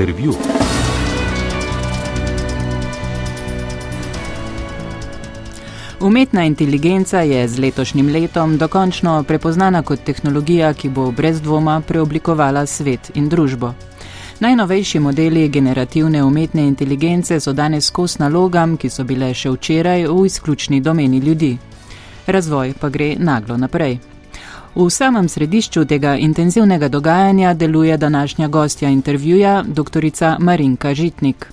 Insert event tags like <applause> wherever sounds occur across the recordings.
Intervju. Umetna inteligenca je z letošnjim letom dokončno prepoznana kot tehnologija, ki bo brez dvoma preoblikovala svet in družbo. Najnovejši modeli generativne umetne inteligence so danes kos nalogam, ki so bile še včeraj v izključni domeni ljudi. Razvoj pa gre naglo naprej. V samem središču tega intenzivnega dogajanja deluje današnja gostja intervjuja, dr. Marinka Žitnik.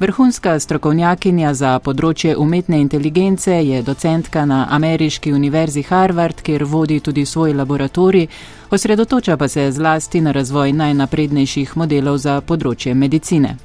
Vrhunska strokovnjakinja za področje umetne inteligence je docentka na Ameriški univerzi Harvard, kjer vodi tudi svoj laboratorij, osredotoča pa se zlasti na razvoj najnaprednejših modelov za področje medicine.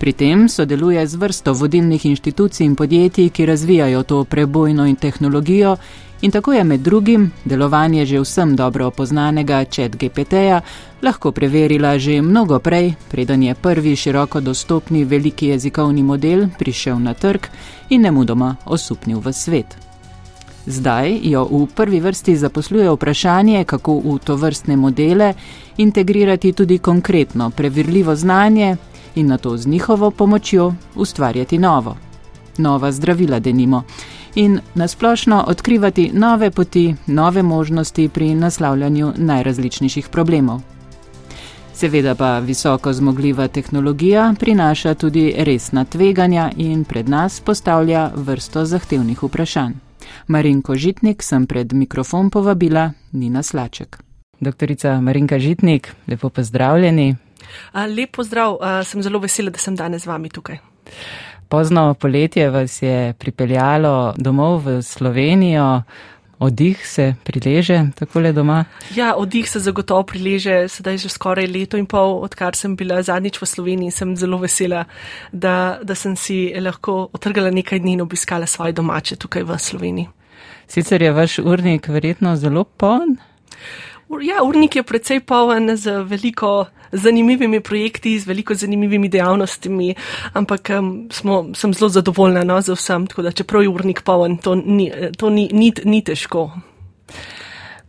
Pri tem sodeluje z vrsto vodilnih inštitucij in podjetij, ki razvijajo to prebojno in tehnologijo In tako je med drugim delovanje že vsem dobro opoznanega Chat GPT-ja lahko preverila že mnogo prej, preden je prvi široko dostopni veliki jezikovni model prišel na trg in nemudoma osupnil v svet. Zdaj jo v prvi vrsti zaposluje vprašanje, kako v to vrstne modele integrirati tudi konkretno preverljivo znanje in na to z njihovo pomočjo ustvarjati novo. Nova zdravila denimo in nasplošno odkrivati nove poti, nove možnosti pri naslavljanju najrazličnejših problemov. Seveda pa visoko zmogljiva tehnologija prinaša tudi resna tveganja in pred nas postavlja vrsto zahtevnih vprašanj. Marinko Žitnik sem pred mikrofon povabila Nina Slaček. Doktorica Marinka Žitnik, lepo pozdravljeni. Lepo zdrav, sem zelo vesela, da sem danes z vami tukaj. Pozno poletje vas je pripeljalo domov v Slovenijo. Oddih se prileže takole doma? Ja, oddih se zagotovo prileže, sedaj že skoraj leto in pol, odkar sem bila zadnjič v Sloveniji, sem zelo vesela, da, da sem si lahko otrgala nekaj dni in obiskala svoje domače tukaj v Sloveniji. Sicer je vaš urnik verjetno zelo poln? Ja, urnik je precej poln z veliko zanimivimi projekti, z veliko zanimivimi dejavnostmi, ampak um, smo, sem zelo zadovoljna no, z vsem, tako da čeprav je urnik poln, to, ni, to ni, ni, ni težko.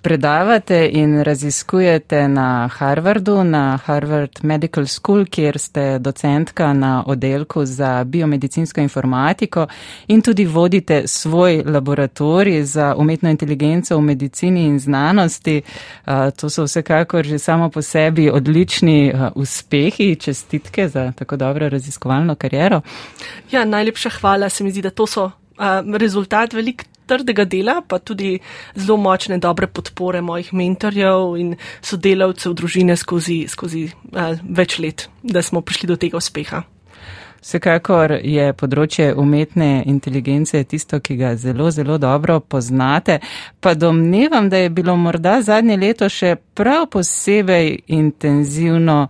Predavate in raziskujete na Harvardu, na Harvard Medical School, kjer ste docentka na oddelku za biomedicinsko informatiko in tudi vodite svoj laboratorij za umetno inteligenco v medicini in znanosti. To so vsekakor že samo po sebi odlični uspehi. Čestitke za tako dobro raziskovalno kariero. Ja, najlepša hvala. Se mi zdi, da to so rezultat velik trdega dela, pa tudi zelo močne, dobre podpore mojih mentorjev in sodelavcev družine skozi, skozi uh, več let, da smo prišli do tega uspeha. Vsekakor je področje umetne inteligence tisto, ki ga zelo, zelo dobro poznate, pa domnevam, da je bilo morda zadnje leto še prav posebej intenzivno.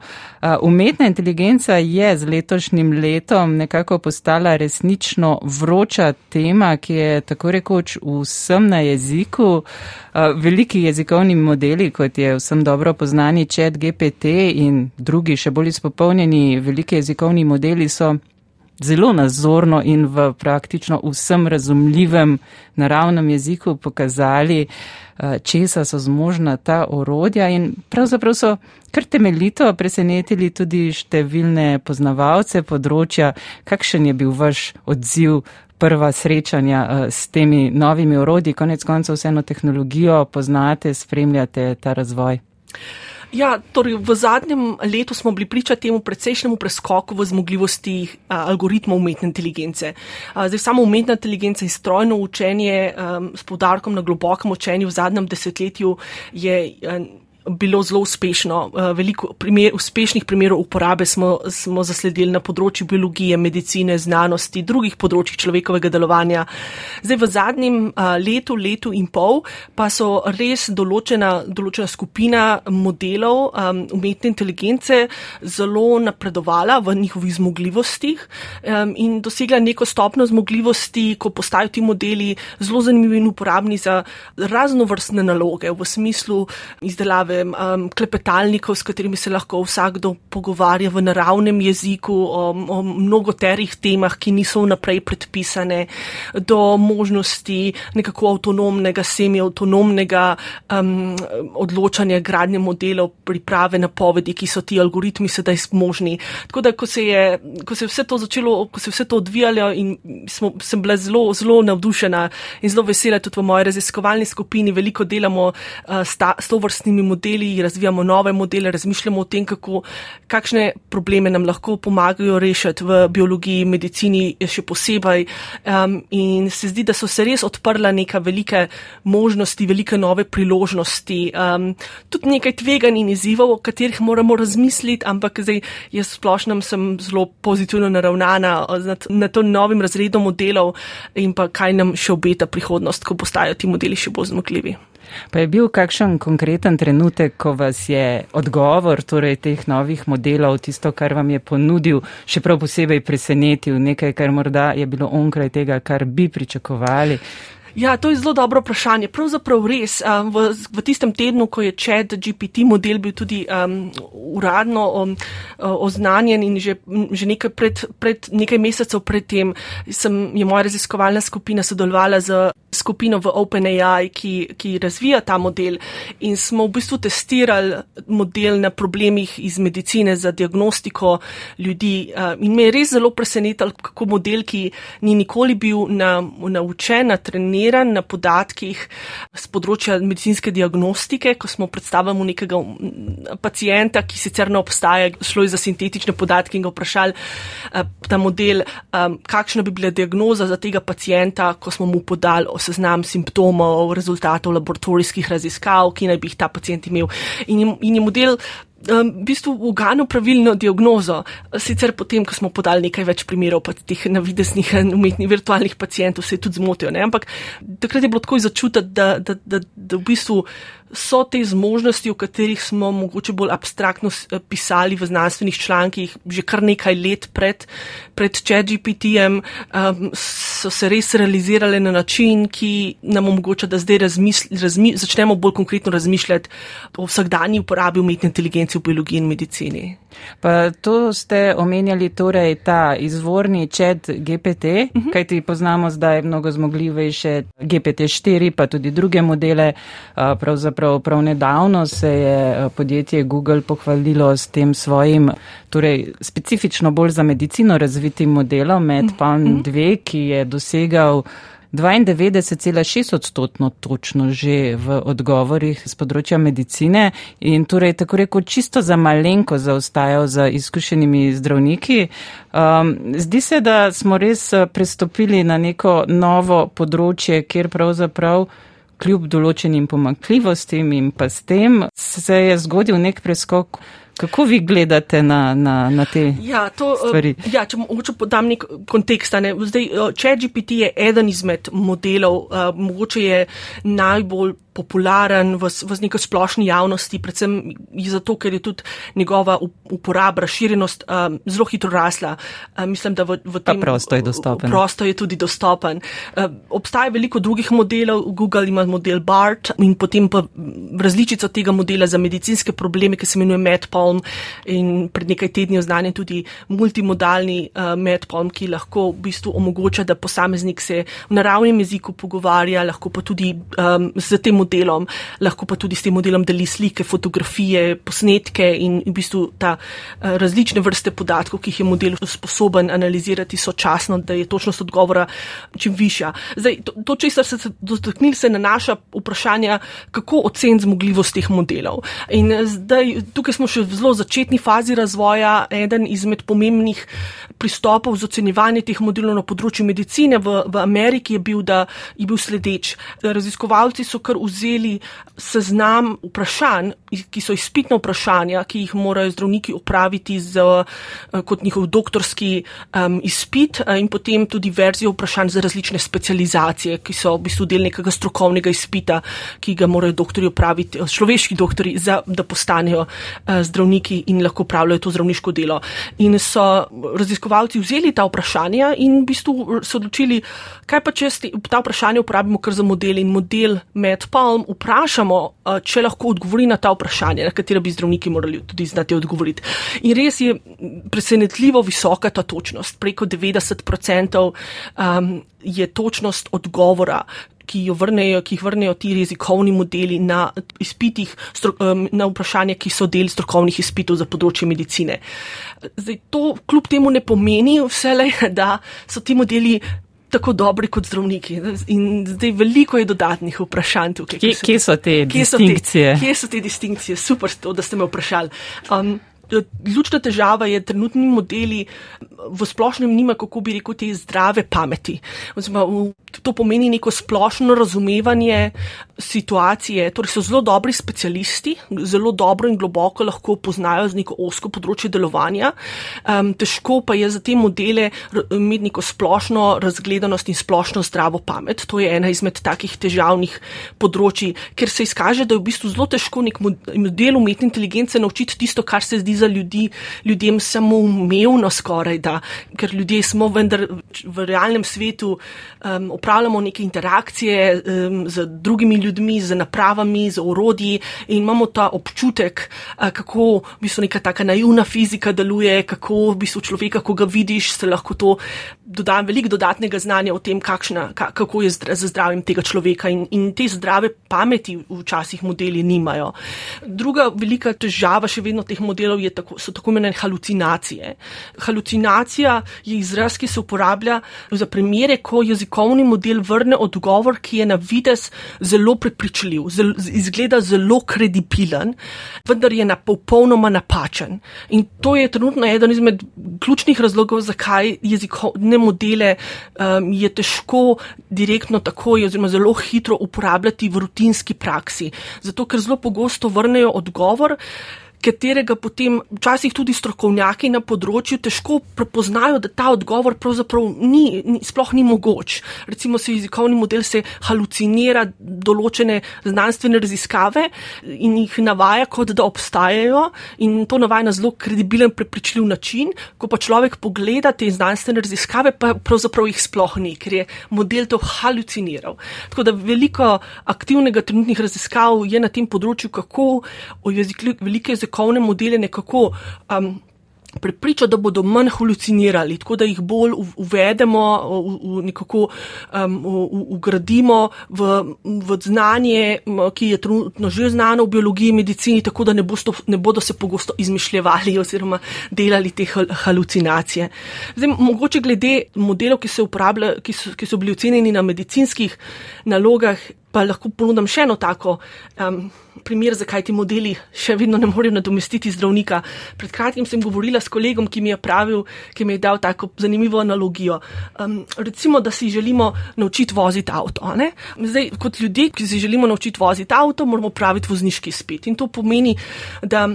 Umetna inteligenca je z letošnjim letom nekako postala resnično vroča tema, ki je tako rekoč vsem na jeziku. Veliki jezikovni modeli, kot je vsem dobro poznani chat GPT in drugi še bolj izpopolnjeni veliki jezikovni modeli so zelo nazorno in v praktično vsem razumljivem naravnem jeziku pokazali, eh, česa so zmožna ta orodja in pravzaprav so kar temeljito presenetili tudi številne poznavalce področja, kakšen je bil vaš odziv. Prva srečanja uh, s temi novimi orodji, konec koncev vseeno tehnologijo poznate, spremljate ta razvoj. Ja, torej v zadnjem letu smo bili priča temu precejšnjemu preskoku v zmogljivosti algoritmov umetne inteligence. Zdaj, samo umetna inteligenca in strojno učenje um, s podarkom na globokem učenju v zadnjem desetletju je. Um, bilo zelo uspešno. Eh, veliko primer, uspešnih primerov uporabe smo, smo zasledili na področju biologije, medicine, znanosti, drugih področjih človekovega delovanja. Zdaj v zadnjem eh, letu, letu in pol pa so res določena, določena skupina modelov um, umetne inteligence zelo napredovala v njihovih zmogljivostih um, in dosegla neko stopno zmogljivosti, ko postajajo ti modeli zelo zanimivi in uporabni za raznovrstne naloge v smislu izdelave vem, um, klepetalnikov, s katerimi se lahko vsakdo pogovarja v naravnem jeziku o, o mnogoterih temah, ki niso vnaprej predpisane, do možnosti nekako avtonomnega, semi-avtonomnega um, odločanja gradnje modelov, priprave napovedi, ki so ti algoritmi sedaj možni. Tako da, ko se je, ko se je vse to začelo, ko se je vse to odvijalo in smo, sem bila zelo, zelo navdušena in zelo vesela tudi v moji raziskovalni skupini, veliko delamo uh, s to vrstnimi modeli, razvijamo nove modele, razmišljamo o tem, kako, kakšne probleme nam lahko pomagajo rešiti v biologiji, medicini še posebej. Um, in se zdi, da so se res odprla neka velike možnosti, velike nove priložnosti, um, tudi nekaj tveganj in izzivov, o katerih moramo razmisliti, ampak zdaj jaz splošno sem zelo pozitivno naravnana nad, nad to novim razredom modelov in pa kaj nam še obeta prihodnost, ko postajajo ti modeli še bolj zmogljivi. Pa je bil kakšen konkreten trenutek, ko vas je odgovor torej teh novih modelov, tisto, kar vam je ponudil, še prav posebej presenetil, nekaj, kar morda je bilo onkraj tega, kar bi pričakovali? Ja, to je zelo dobro vprašanje. Pravzaprav res, um, v, v tistem tednu, ko je chat GPT model bil tudi um, uradno um, oznanjen in že, že nekaj, pred, pred, nekaj mesecev predtem sem, je moja raziskovalna skupina sodelovala z skupino v OpenAI, ki, ki razvija ta model in smo v bistvu testirali model na problemih iz medicine za diagnostiko ljudi. Um, in me je res zelo presenetal, kako model, ki ni nikoli bil na, naučen, na treniran, bazirani na podatkih z področja medicinske diagnostike, ko smo predstavili nekega pacijenta, ki sicer ne obstaja, šlo je za sintetične podatke in ga vprašali eh, ta model, eh, kakšna bi bila diagnoza za tega pacijenta, ko smo mu podali seznam simptomov, rezultatov laboratorijskih raziskav, ki naj bi jih ta pacijent imel. In je, in je model um, v bistvu uganil pravilno diagnozo. Sicer potem, ko smo podali nekaj več primerov pa teh navideznih <laughs> umetnih virtualnih pacijentov, se je tudi zmotil. Ne? Ampak takrat je bilo tako začutiti, da, da, da, da v bistvu so te zmožnosti, o katerih smo mogoče bolj abstraktno eh, pisali v znanstvenih člankih že kar nekaj let pred, pred ChatGPT-jem, um, so se res realizirale na način, ki nam omogoča, da zdaj razmisli, razmi, začnemo bolj konkretno razmišljati o vsakdanji uporabi umetne inteligence v biologiji in medicini. Pa to ste omenjali torej ta izvorni chat GPT, uh mhm. -huh. kajti poznamo zdaj mnogo zmogljivejše GPT-4, pa tudi druge modele, pravzaprav prav, prav nedavno se je eh, podjetje Google pohvalilo s tem svojim, torej specifično bolj za medicino razvitim modelom MedPalm 2, mhm. ki je dosegal 92,6 odstotno točno že v odgovorih z področja medicine in torej tako reko čisto za malenko zaostajajo za izkušenimi zdravniki. Um, zdi se, da smo res eh, prestopili na neko novo področje, kjer pravzaprav kljub določenim pomakljivostim in pa s tem se je zgodil nek preskok. Kako vi gledate na, na, na te ja, to, eh, stvari? Ja, če mogoče podam nek kontekst. Ne? Zdaj, eh, ChatGPT je eden izmed modelov, uh, mogoče je najbolj popularen v, v neki splošni javnosti, predvsem zato, ker je tudi njegova uporaba, razširjenost um, zelo hitro rasla. Um, mislim, da v, v tem prostoru je dostopen. Prosto je tudi dostopen. Um, obstaja veliko drugih modelov, Google ima model BART in potem pa različico tega modela za medicinske probleme, ki se imenuje MedPalm in pred nekaj tedni oznanjen tudi multimodalni uh, MedPalm, ki lahko v bistvu omogoča, da posameznik se v naravnem jeziku pogovarja, lahko pa tudi um, z tem modelom, lahko pa tudi s tem modelom deli slike, fotografije, posnetke in v bistvu ta uh, različne vrste podatkov, ki jih je model sposoben analizirati sočasno, da je točnost odgovora čim višja. Zdaj, to, to česar se dotaknili, se nanaša vprašanja, kako oceniti zmogljivost teh modelov. In eh, zdaj, tukaj smo še v zelo začetni fazi razvoja. Eden izmed pomembnih pristopov za ocenjevanje teh modelov na področju medicine v, v Ameriki je bil, da je bil sledeč. Raziskovalci so kar vzeli seznam vprašanj, ki so izpitna vprašanja, ki jih morajo zdravniki upraviti z, eh, kot njihov doktorski um, izpit eh, in potem tudi verzijo vprašanj za različne specializacije, ki so v bistvu del nekega strokovnega izpita, ki ga morajo doktori upraviti, eh, človeški doktori, za, da postanejo uh, zdravniki. Zdravniki in lahko upravljajo to zdravniško delo. In so raziskovalci vzeli ta vprašanja in v bistvu so odločili, kaj pa če ta vprašanja uporabimo kar za model in model MedPalm vprašamo, če lahko odgovori na ta vprašanja, na katera bi zdravniki morali tudi znati odgovoriti. In res je presenetljivo visoka ta točnost, preko 90% um, je točnost odgovora ki, vrnejo, ki jih vrnejo ti jezikovni modeli na izpitih, na vprašanje, ki so del strokovnih izpitov za področje medicine. Zdaj, to kljub temu ne pomeni vse, <laughs> da so ti modeli. Tako dobri kot zdravniki. In zdaj veliko je dodatnih vprašanj tukaj. Kje, kje so te kje distinkcije? So te, kje so te distinkcije? Super, to, da ste me vprašali. Um, Ključna težava je, trenutni modeli v splošnem nima, kako bi rekel, te zdrave pameti. To pomeni neko splošno razumevanje situacije. Torej so zelo dobri specialisti, zelo dobro in globoko lahko poznajo z neko osko področje delovanja. Um, težko pa je za te modele imeti neko splošno razgledanost in splošno zdravo pamet. To je ena izmed takih težavnih področji, ker se izkaže, da je v bistvu zelo težko nek model umetne inteligence naučiti tisto, kar se zdi za ljudi, ljudem samo umevno skoraj da, ker ljudje smo vendar v realnem svetu, um, upravljamo neke interakcije um, z drugimi ljudmi, z napravami, z orodji in imamo ta občutek, uh, kako v bistvu neka taka naivna fizika deluje, kako v bistvu človeka, ko ga vidiš, se lahko to doda veliko dodatnega znanja o tem, kakšna, kako je z zdravjem tega človeka in, in te zdrave pameti včasih modeli nimajo. Druga velika težava še vedno teh modelov je tako, so tako imenovane halucinacije. Halucinacija je izraz, ki se uporablja za primere, ko jezikovni model vrne odgovor, ki je na vides zelo prepričljiv, zel, izgleda zelo kredibilen, vendar je na popolnoma napačen. In to je trenutno eden izmed ključnih razlogov, zakaj jezikovne modele um, je težko direktno takoj oziroma zelo hitro uporabljati v rutinski praksi. Zato, ker zelo pogosto vrnejo odgovor, katerega potem včasih tudi strokovnjaki na področju težko prepoznajo, da ta odgovor pravzaprav ni, ni, sploh ni mogoč. Recimo se jezikovni model se halucinira določene znanstvene raziskave in jih navaja, kot da obstajajo in to navaja na zelo kredibilen, prepričljiv način, ko pa človek pogleda te znanstvene raziskave, pa pravzaprav jih sploh ni, ker je model to haluciniral. Tako da veliko aktivnega trenutnih raziskav je na tem področju, kako o jeziku velike jezike jezikovne modele nekako um, prepričati, da bodo manj halucinirali, tako da jih bolj uvedemo, v, v nekako um, ugradimo v, v znanje, ki je trenutno že znano v biologiji in medicini, tako da ne, bosto, ne bodo se pogosto izmišljevali <laughs> oziroma delali te halucinacije. Zdaj, mogoče glede modelov, ki, ki, ki so bili ocenjeni na medicinskih nalogah, pa lahko ponudam še eno tako. Um, primer, zakaj ti modeli še vedno ne morejo nadomestiti zdravnika. Pred kratkim sem govorila s kolegom, ki mi je pravil, ki mi je dal tako zanimivo analogijo. Um, recimo, da si želimo naučiti voziti avto. Zdaj, kot ljudje, ki si želimo naučiti voziti avto, moramo praviti vozniški spet. In to pomeni, da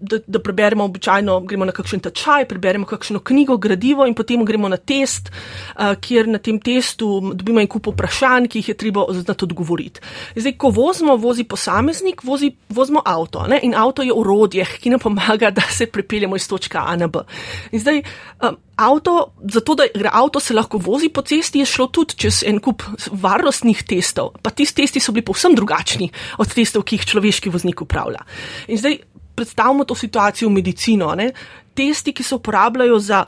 da, da preberemo običajno, gremo na kakšen tečaj, preberemo kakšno knjigo, gradivo in potem gremo na test, uh, kjer na tem testu dobimo en kup vprašanj, ki jih je treba znati odgovoriti. Zdaj, ko vozimo, vozi posameznik, vozi, vozimo avto ne? in avto je orodje, ki nam pomaga, da se pripeljemo iz točke A na B. In zdaj, um, Avto, zato da avto, se lahko vozi po cesti, je šlo tudi čez en kup varnostnih testov. Pa ti testi so bili povsem drugačni od testov, ki jih človeški voznik upravlja. In zdaj predstavimo to situacijo v medicino. Ne? Testi, ki se uporabljajo za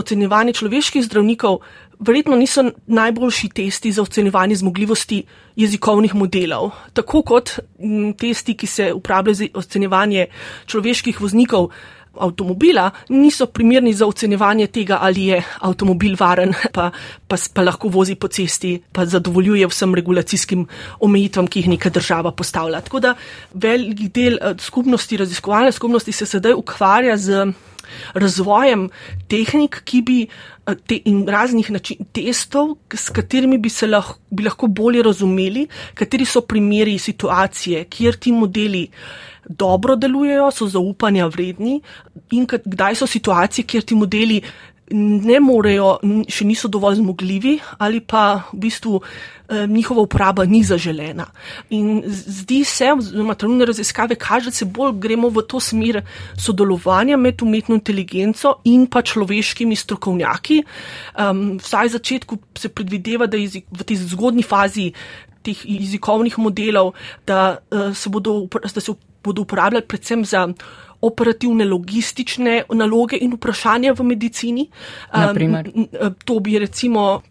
ocenjevanje človeških zdravnikov, verjetno niso najboljši testi za ocenjevanje zmogljivosti jezikovnih modelov. Tako kot m, testi, ki se uporabljajo za ocenjevanje človeških voznikov avtomobila niso primerni za ocenjevanje tega, ali je avtomobil varen, <laughs> pa, pa, pa lahko vozi po cesti, pa zadovoljuje vsem regulacijskim omejitvam, ki jih neka država postavlja. Tako da velik del eh, skupnosti, raziskovalne skupnosti se sedaj ukvarja z razvojem tehnik, ki bi eh, te, in raznih način, testov, s katerimi bi se lahko, bi lahko bolje razumeli, kateri so primeri situacije, kjer ti modeli dobro delujejo, so zaupanja vredni in kdaj so situacije, kjer ti modeli ne morejo, še niso dovolj zmogljivi ali pa v bistvu eh, njihova uporaba ni zaželena. In zdi se, oziroma trenutne raziskave kaže, da se bolj gremo v to smer sodelovanja med umetno inteligenco in pa človeškimi strokovnjaki. Um, vsaj v začetku se predvideva, da jezik, v tej zgodni fazi teh jezikovnih modelov, da, uh, se bodo, da se bodo uporabljali predvsem za operativne logistične naloge in vprašanja v medicini. Um, to bi recimo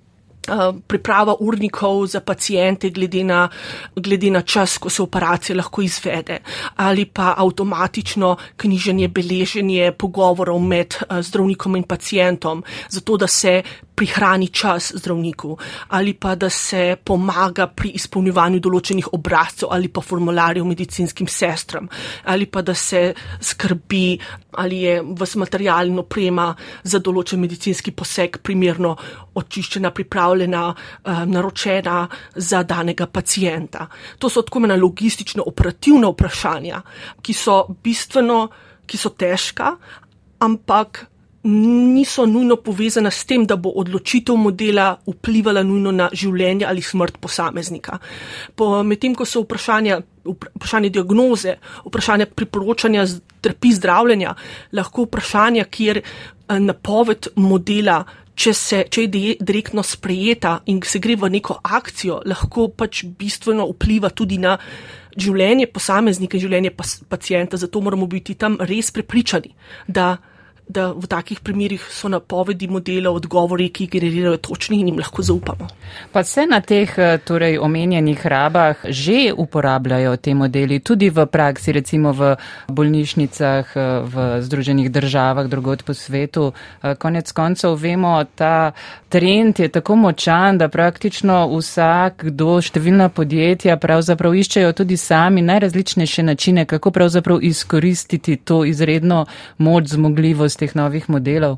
priprava urnikov za pacijente glede na, glede na čas, ko se operacija lahko izvede, ali pa avtomatično knjiženje, beleženje pogovorov med zdravnikom in pacijentom, zato da se prihrani čas zdravniku ali pa da se pomaga pri izpolnjevanju določenih obrazcev ali pa formularjev medicinskim sestram ali pa da se skrbi ali je vas materialno prema za določen medicinski poseg primerno očiščena, pripravljena, eh, naročena za danega pacijenta. To so tako imena logistično operativna vprašanja, ki so bistveno, ki so težka, ampak niso nujno povezana s tem, da bo odločitev modela vplivala nujno na življenje ali smrt posameznika. Medtem ko so vprašanja, vprašanje diagnoze, vprašanje priporočanja terapij zdravljenja, lahko vprašanja, kjer eh, napoved modela, če, se, če je direktno sprejeta in se gre v neko akcijo, lahko pač bistveno vpliva tudi na življenje posameznika in življenje pacijenta. Zato moramo biti tam res prepričani, da da v takih primerjih so napovedi modela odgovori, ki generirajo točni in jim lahko zaupamo. Pa se na teh eh, torej, omenjenih rabah že uporabljajo te modeli tudi v praksi, recimo v bolnišnicah, eh, v Združenih državah, drugod po svetu. Eh, konec koncev vemo, ta trend je tako močan, da praktično vsak, kdo številna podjetja pravzaprav iščejo tudi sami najrazličnejše načine, kako pravzaprav izkoristiti to izredno moč zmogljivost teh novih modelov?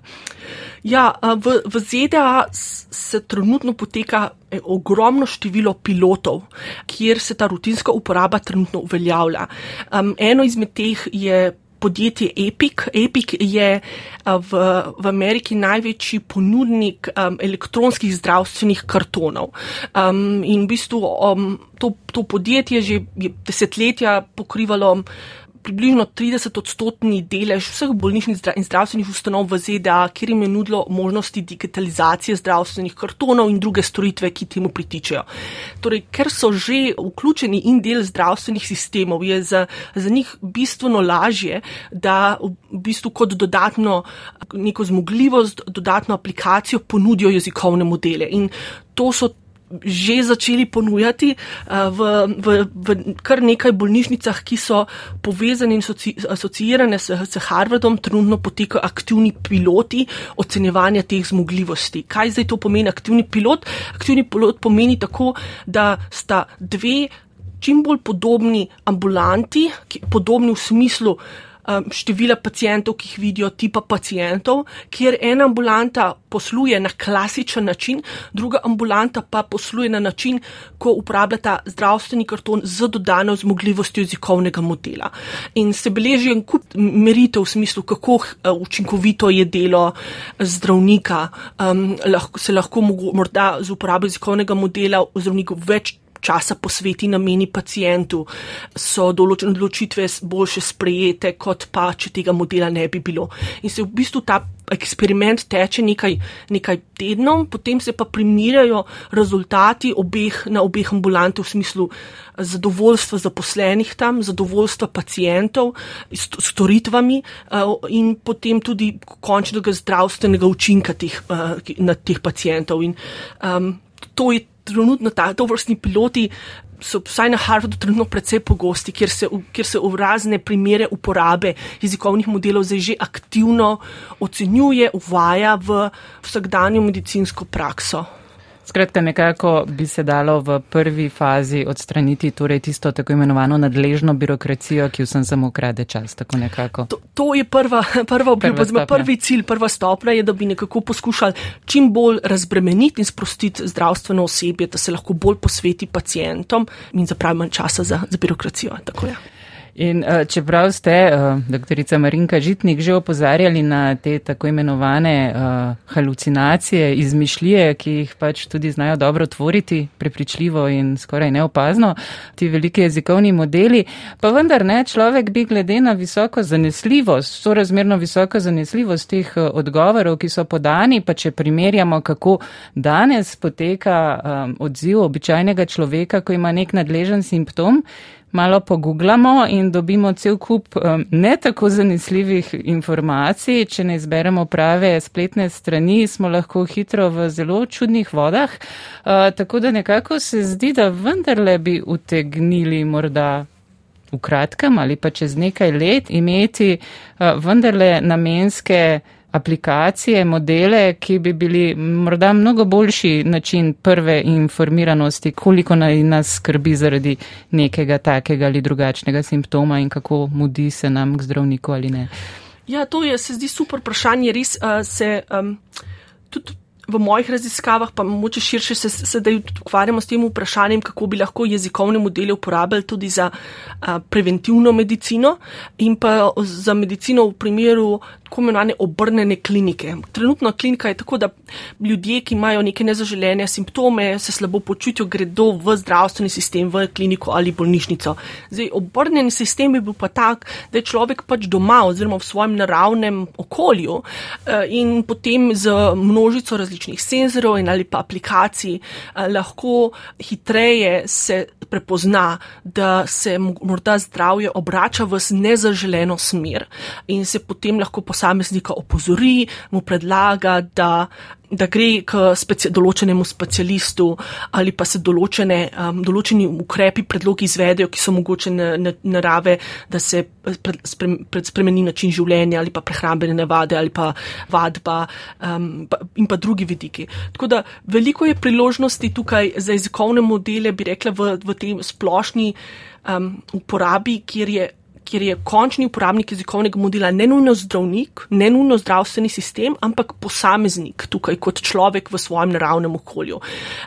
Ja, v, v ZDA se trenutno poteka e, ogromno število pilotov, kjer se ta rutinska uporaba trenutno uveljavlja. Um, eno izmed teh je podjetje Epic. Epic je v, v Ameriki največji ponudnik um, elektronskih zdravstvenih kartonov. Um, in v bistvu um, to, to podjetje že desetletja pokrivalo približno 30 odstotni delež vseh bolnišnic in zdravstvenih ustanov v ZDA, kjer jim je nudilo možnosti digitalizacije zdravstvenih kartonov in druge storitve, ki temu pritičejo. Torej, ker so že vključeni in del zdravstvenih sistemov, je za, za njih bistveno lažje, da v bistvu kot dodatno neko zmogljivost, dodatno aplikacijo ponudijo jezikovne modele. In to so že začeli ponujati eh, v, v, v kar nekaj bolnišnicah, ki so povezane in asociirane s, s Harvardom, trenutno potekajo aktivni piloti ocenjevanja teh zmogljivosti. Kaj zdaj to pomeni aktivni pilot? Aktivni pilot pomeni tako, da sta dve čim bolj podobni ambulanti, podobni v smislu, um, števila pacijentov, ki jih vidijo, tipa pacijentov, kjer ena ambulanta posluje na klasičen način, druga ambulanta pa posluje na način, ko uporabljata zdravstveni karton z dodano zmogljivostjo jezikovnega modela. In se beleži en kup meritev v smislu, kako uh, učinkovito je delo zdravnika, um, lahko, se lahko mogo, morda z uporabo jezikovnega modela zdravniku več časa posveti nameni pacijentu, so določene odločitve boljše sprejete, kot pa, če tega modela ne bi bilo. In se v bistvu ta eksperiment teče nekaj, nekaj tednov, potem se pa primirjajo rezultati obeh, na obeh ambulantih v smislu zadovoljstva zaposlenih tam, zadovoljstva pacijentov, storitvami in potem tudi končnega zdravstvenega učinka teh, na teh pacijentov. In, um, to je trenutno ta, to vrstni piloti so vsaj na Harvardu trenutno precej pogosti, kjer se, kjer se v razne primere uporabe jezikovnih modelov zdaj že aktivno ocenjuje, uvaja v vsakdanjo medicinsko prakso. Skratka, nekako bi se dalo v prvi fazi odstraniti torej tisto tako imenovano nadležno birokracijo, ki vsem samo krade čas. To, to je prva, <laughs> prva obljuba, prva prvi cilj, prva stopnja je, da bi nekako poskušali čim bolj razbremeniti in sprostiti zdravstveno osebje, da se lahko bolj posveti pacijentom in zapravi manj časa za, za birokracijo. In uh, čeprav ste, uh, doktorica Marinka Žitnik, že opozarjali na te tako imenovane uh, halucinacije, izmišljije, ki jih pač tudi znajo dobro tvoriti, prepričljivo in skoraj neopazno, ti veliki jezikovni modeli, pa vendar ne, človek bi glede na visoko zanesljivost, sorazmerno visoko zanesljivost teh odgovorov, ki so podani, pa če primerjamo, kako danes poteka um, odziv običajnega človeka, ko ima nek nadležen simptom, malo pogooglamo in dobimo cel kup um, ne tako zanesljivih informacij. Če ne izberemo prave spletne strani, smo lahko hitro v zelo čudnih vodah. Uh, tako da nekako se zdi, da vendarle bi utegnili morda v kratkem ali pa čez nekaj let imeti uh, vendarle namenske aplikacije, modele, ki bi bili morda mnogo boljši način prve informiranosti, koliko naj nas skrbi zaradi nekega takega ali drugačnega simptoma in kako mudi se nam k zdravniku ali ne. Ja, to je, se zdi super vprašanje. Res uh, se um, tudi v mojih raziskavah, pa moče širše se sedaj ukvarjamo s tem vprašanjem, kako bi lahko jezikovne modele uporabljali tudi za a, preventivno medicino in pa za medicino v primeru tako imenovane obrnene klinike. Trenutno klinika je tako, da ljudje, ki imajo neke nezaželene simptome, se slabo počutijo, gredo v zdravstveni sistem, v kliniko ali bolnišnico. Zdaj, obrnjen sistem bi bil pa tak, da je človek pač doma oziroma v svojem naravnem okolju in potem z množico različnih različnih senzorjev in ali pa aplikacij eh, lahko hitreje se prepozna, da se morda zdravje obrača v nezaželeno smer in se potem lahko posameznika opozori, mu predlaga, da da gre k speci določenemu specialistu ali pa se določene, um, določeni ukrepi, predlogi izvedejo, ki so mogoče narave, da se pred, pred spremeni način življenja ali pa prehrambene navade ali pa vadba um, pa, in pa drugi vidiki. Tako da veliko je priložnosti tukaj za jezikovne modele, bi rekla, v, v tem splošni um, uporabi, kjer je kjer je končni uporabnik jezikovnega modela ne nujno zdravnik, ne nujno zdravstveni sistem, ampak posameznik tukaj kot človek v svojem naravnem okolju.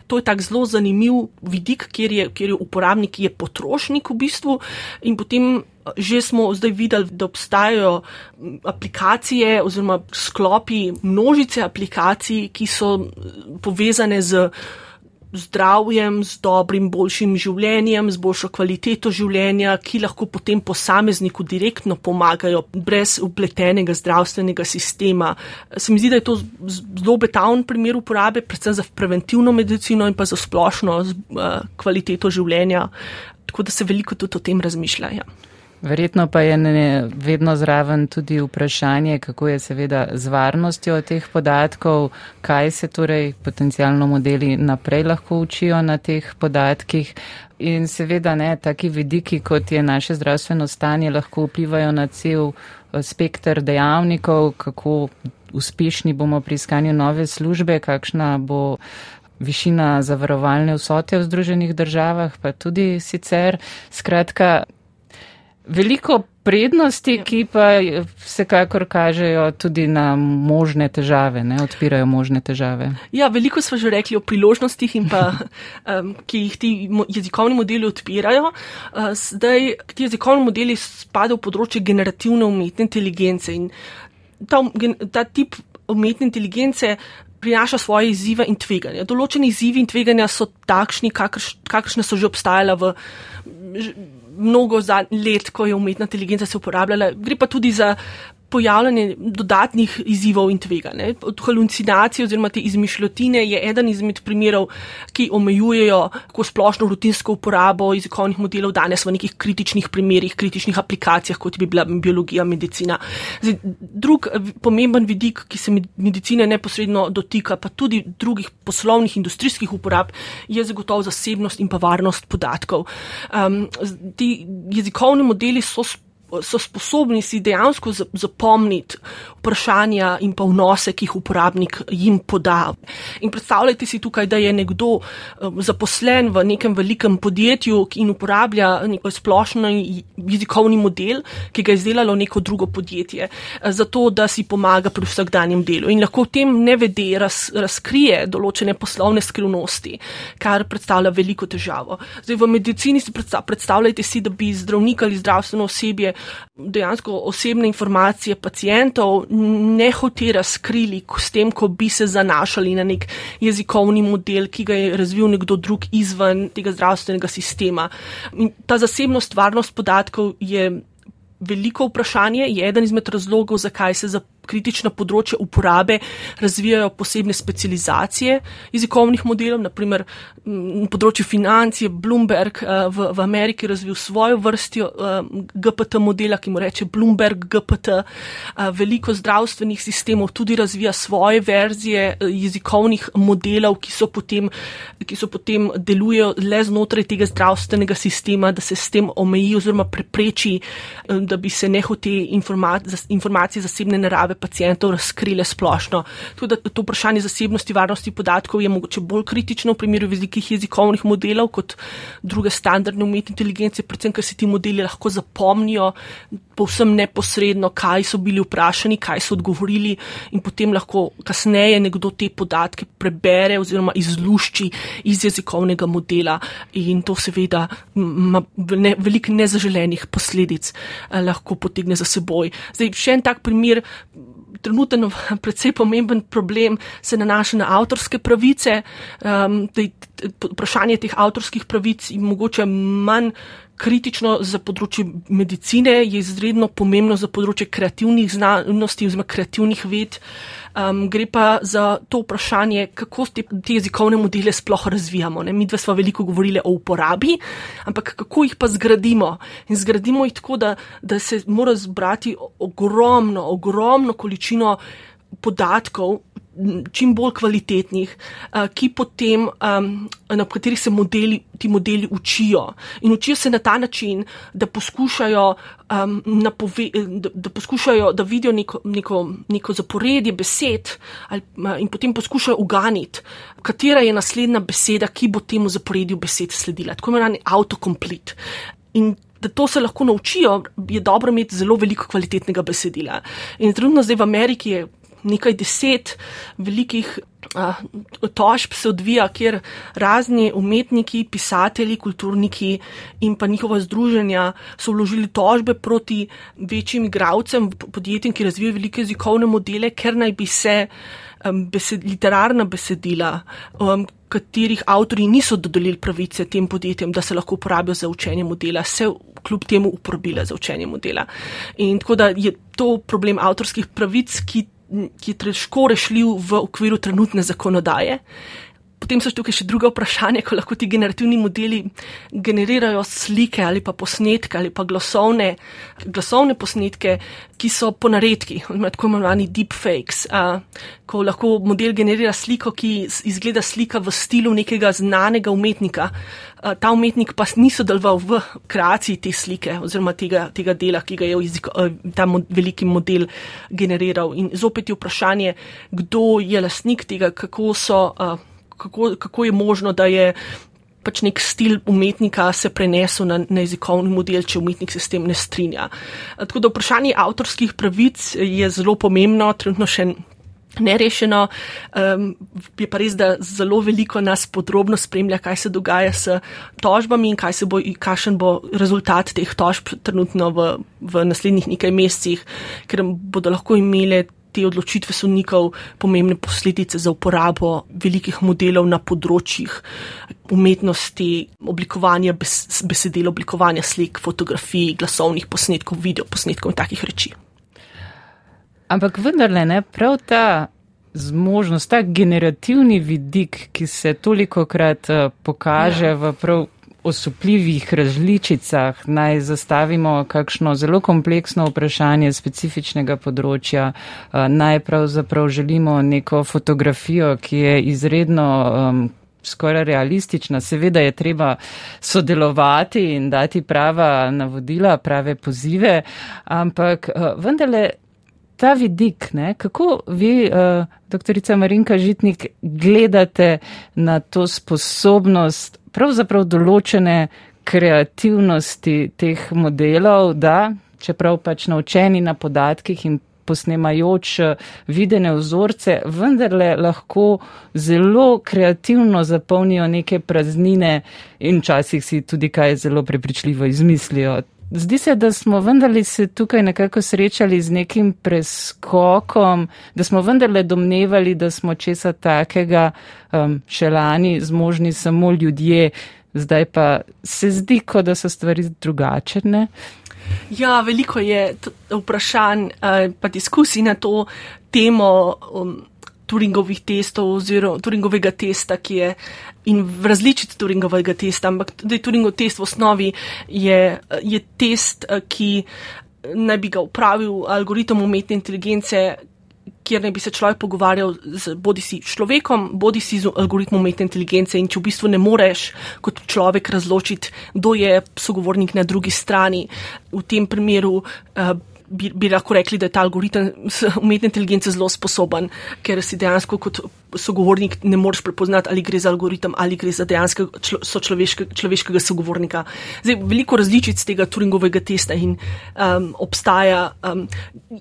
To je tak zelo zanimiv vidik, kjer je, kjer je uporabnik je potrošnik v bistvu in potem. Že smo zdaj videli, da obstajajo aplikacije oziroma sklopi množice aplikacij, ki so povezane z zdravjem, z dobrim, boljšim življenjem, z boljšo kvaliteto življenja, ki lahko potem posamezniku direktno pomagajo brez upletenega zdravstvenega sistema. Se mi zdi, da je to zelo betavn primer uporabe, predvsem za preventivno medicino in pa za splošno uh, kvaliteto življenja. Tako da se veliko tudi o tem razmišlja. Ja. Verjetno pa je ne, vedno zraven tudi vprašanje, kako je seveda z varnostjo teh podatkov, kaj se torej potencijalno modeli naprej lahko učijo na teh podatkih. In seveda ne, taki vidiki, kot je naše zdravstveno stanje, lahko vplivajo na cel eh, spektr dejavnikov, kako uspešni bomo pri iskanju nove službe, kakšna bo višina zavarovalne vsote v Združenih državah, pa tudi sicer. Skratka, Veliko prednosti, ja. ki pa vsekakor kažejo tudi na možne težave, ne odpirajo možne težave. Ja, veliko smo že rekli o priložnostih, pa, <laughs> um, ki jih ti jezikovni modeli odpirajo. Uh, zdaj, ti jezikovni modeli spadajo v področje generativne umetne inteligence in ta, ta tip umetne inteligence. Prinaša svoje izzive in tveganja. Določeni izzivi in tveganja so takšni, kakršne so že obstajale v mnogo let, ko je umetna inteligenca se uporabljala. Gre pa tudi za pojavljanje dodatnih izzivov in tveganj. Od halucinacije oziroma te izmišljotine je eden izmed primerov, ki omejujejo tako splošno rutinsko uporabo jezikovnih modelov danes v nekih kritičnih primerih, kritičnih aplikacijah, kot bi bila biologija, medicina. Zdaj, drug pomemben vidik, ki se medicine neposredno dotika, pa tudi drugih poslovnih, industrijskih uporab, je zagotovo zasebnost in pa varnost podatkov. Um, ti jezikovni modeli so so sposobni si dejansko zapomniti vprašanja in pa vnose, ki jih uporabnik jim poda. In predstavljajte si tukaj, da je nekdo um, zaposlen v nekem velikem podjetju in uporablja neko splošno jezikovni model, ki ga je izdelalo neko drugo podjetje, uh, zato da si pomaga pri vsakdanjem delu in lahko v tem nevede raz, razkrije določene poslovne skrivnosti, kar predstavlja veliko težavo. Zdaj v medicini si predstavljajte si, da bi zdravnik ali zdravstveno osebje dejansko osebne informacije pacijentov ne hote razkrili s tem, ko bi se zanašali na nek jezikovni model, ki ga je razvil nekdo drug izven tega zdravstvenega sistema. In ta zasebnost, varnost podatkov je veliko vprašanje, je eden izmed razlogov, zakaj se za kritična področja uporabe razvijajo posebne specializacije jezikovnih modelov, naprimer na področju financije Bloomberg uh, v, v Ameriki razvil svojo vrstjo eh, GPT modela, ki mu reče Bloomberg GPT. Uh, veliko zdravstvenih sistemov tudi razvija svoje verzije jezikovnih modelov, ki so potem, ki so potem delujejo le znotraj tega zdravstvenega sistema, da se s tem omeji oziroma prepreči, da bi se nehote informacije zasebne narave potrebe pacijentov razkrile splošno. Tudi to vprašanje zasebnosti, varnosti podatkov je mogoče bolj kritično v primeru velikih jezikovnih modelov kot druge standardne umetne inteligence, predvsem, ker se ti modeli lahko zapomnijo povsem neposredno, kaj so bili vprašani, kaj so odgovorili in potem lahko kasneje nekdo te podatke prebere oziroma izlušči iz jezikovnega modela in to seveda ima ne, veliko nezaželenih posledic eh, lahko potegne za seboj. Zdaj, še en tak primer, trenuten, <laughs> predvsej pomemben problem se nanaša na avtorske pravice. Um, vprašanje teh avtorskih pravic je mogoče manj kritično za področje medicine, je izredno pomembno za področje kreativnih znanosti oziroma kreativnih ved. Um, gre pa za to vprašanje, kako te, te jezikovne modele sploh razvijamo. Ne? Mi dva smo veliko govorili o uporabi, ampak kako jih pa zgradimo. In zgradimo jih tako, da, da se mora zbrati ogromno, ogromno količino podatkov, čim bolj kvalitetnih, uh, ki potem, na katerih se modeli, ti modeli učijo. In učijo se na ta način, da poskušajo, napove, da, da, poskušajo da vidijo neko, neko, neko zaporedje besed ali, in potem poskušajo uganiti, katera je naslednja beseda, ki bo temu zaporedju besed sledila. Tako imenovani autocomplete. In da to se lahko naučijo, je dobro imeti zelo veliko kvalitetnega besedila. In trenutno zdaj v Ameriki je nekaj deset velikih tožb se odvija, kjer razni umetniki, pisatelji, kulturniki in pa njihova združenja so vložili tožbe proti večjim igravcem, podjetjem, ki razvijajo velike jezikovne modele, ker naj bi se um, besed, literarna besedila, um, katerih avtori niso dodelili pravice tem podjetjem, da se lahko uporabijo za učenje modela, se kljub temu uporabile za učenje modela. In tako da je to problem avtorskih pravic, ki ki je težko rešljiv v okviru trenutne zakonodaje. Potem so tukaj še druga vprašanja, ko lahko ti generativni modeli generirajo slike ali pa posnetke ali pa glasovne, glasovne posnetke, ki so po naredki, tako imenovani deepfakes. A, ko lahko model generira sliko, ki izgleda slika v stilu nekega znanega umetnika. A, ta umetnik pa ni sodeloval v kreaciji te slike oziroma tega, tega dela, ki ga je jeziko, ta mod, veliki model generiral. In zopet je vprašanje, kdo je lasnik tega, kako so. A, kako, kako je možno, da je pač nek stil umetnika se prenesel na, na jezikovni model, če umetnik se s tem ne strinja. Tako da vprašanje avtorskih pravic je zelo pomembno, trenutno še nerešeno. Um, je pa res, da zelo veliko nas podrobno spremlja, kaj se dogaja s tožbami in bo, kakšen bo rezultat teh tožb trenutno v, v naslednjih nekaj mesecih, ker bodo lahko imeli te odločitve sodnikov pomembne posledice za uporabo velikih modelov na področjih umetnosti, oblikovanja besedil, oblikovanja slik, fotografij, glasovnih posnetkov, video posnetkov in takih reči. Ampak vendarle ne, prav ta zmožnost, ta generativni vidik, ki se toliko krat uh, pokaže ja. v prav osupljivih različicah naj zastavimo kakšno zelo kompleksno vprašanje specifičnega področja, naj pravzaprav želimo neko fotografijo, ki je izredno um, skoraj realistična. Seveda je treba sodelovati in dati prava navodila, prave pozive, ampak uh, vendarle ta vidik, ne, kako vi, uh, doktorica Marinka Žitnik, gledate na to sposobnost pravzaprav določene kreativnosti teh modelov, da, čeprav pač naučeni na podatkih in posnemajoč eh, videne vzorce, vendarle lahko zelo kreativno zapolnijo neke praznine in včasih si tudi kaj zelo prepričljivo izmislijo. Zdi se, da smo vendarle se tukaj nekako srečali z nekim preskokom, da smo vendarle domnevali, da smo česa takega um, še lani zmožni samo ljudje, zdaj pa se zdi, kot da so stvari drugačne. Ja, veliko je vprašanj in uh, diskusij na to temo um, Turingovih testov oziroma Turingovega testa, ki je in različic Turingovega testa, ampak tudi Turingov test v osnovi je, je test, ki naj bi ga upravil algoritem umetne inteligence, kjer naj bi se človek pogovarjal z bodi si človekom, bodi si z algoritmom umetne inteligence. In če v bistvu ne moreš kot človek razločiti, kdo je sogovornik na drugi strani, v tem primeru uh, bi, bi lahko rekli, da je ta algoritem umetne inteligence zelo sposoben, ker si dejansko kot sogovornik ne moreš prepoznati, ali gre za algoritem ali gre za dejanskega človeške, človeškega sogovornika. Zdaj, veliko različic tega Turingovega testa in um, obstaja. Um,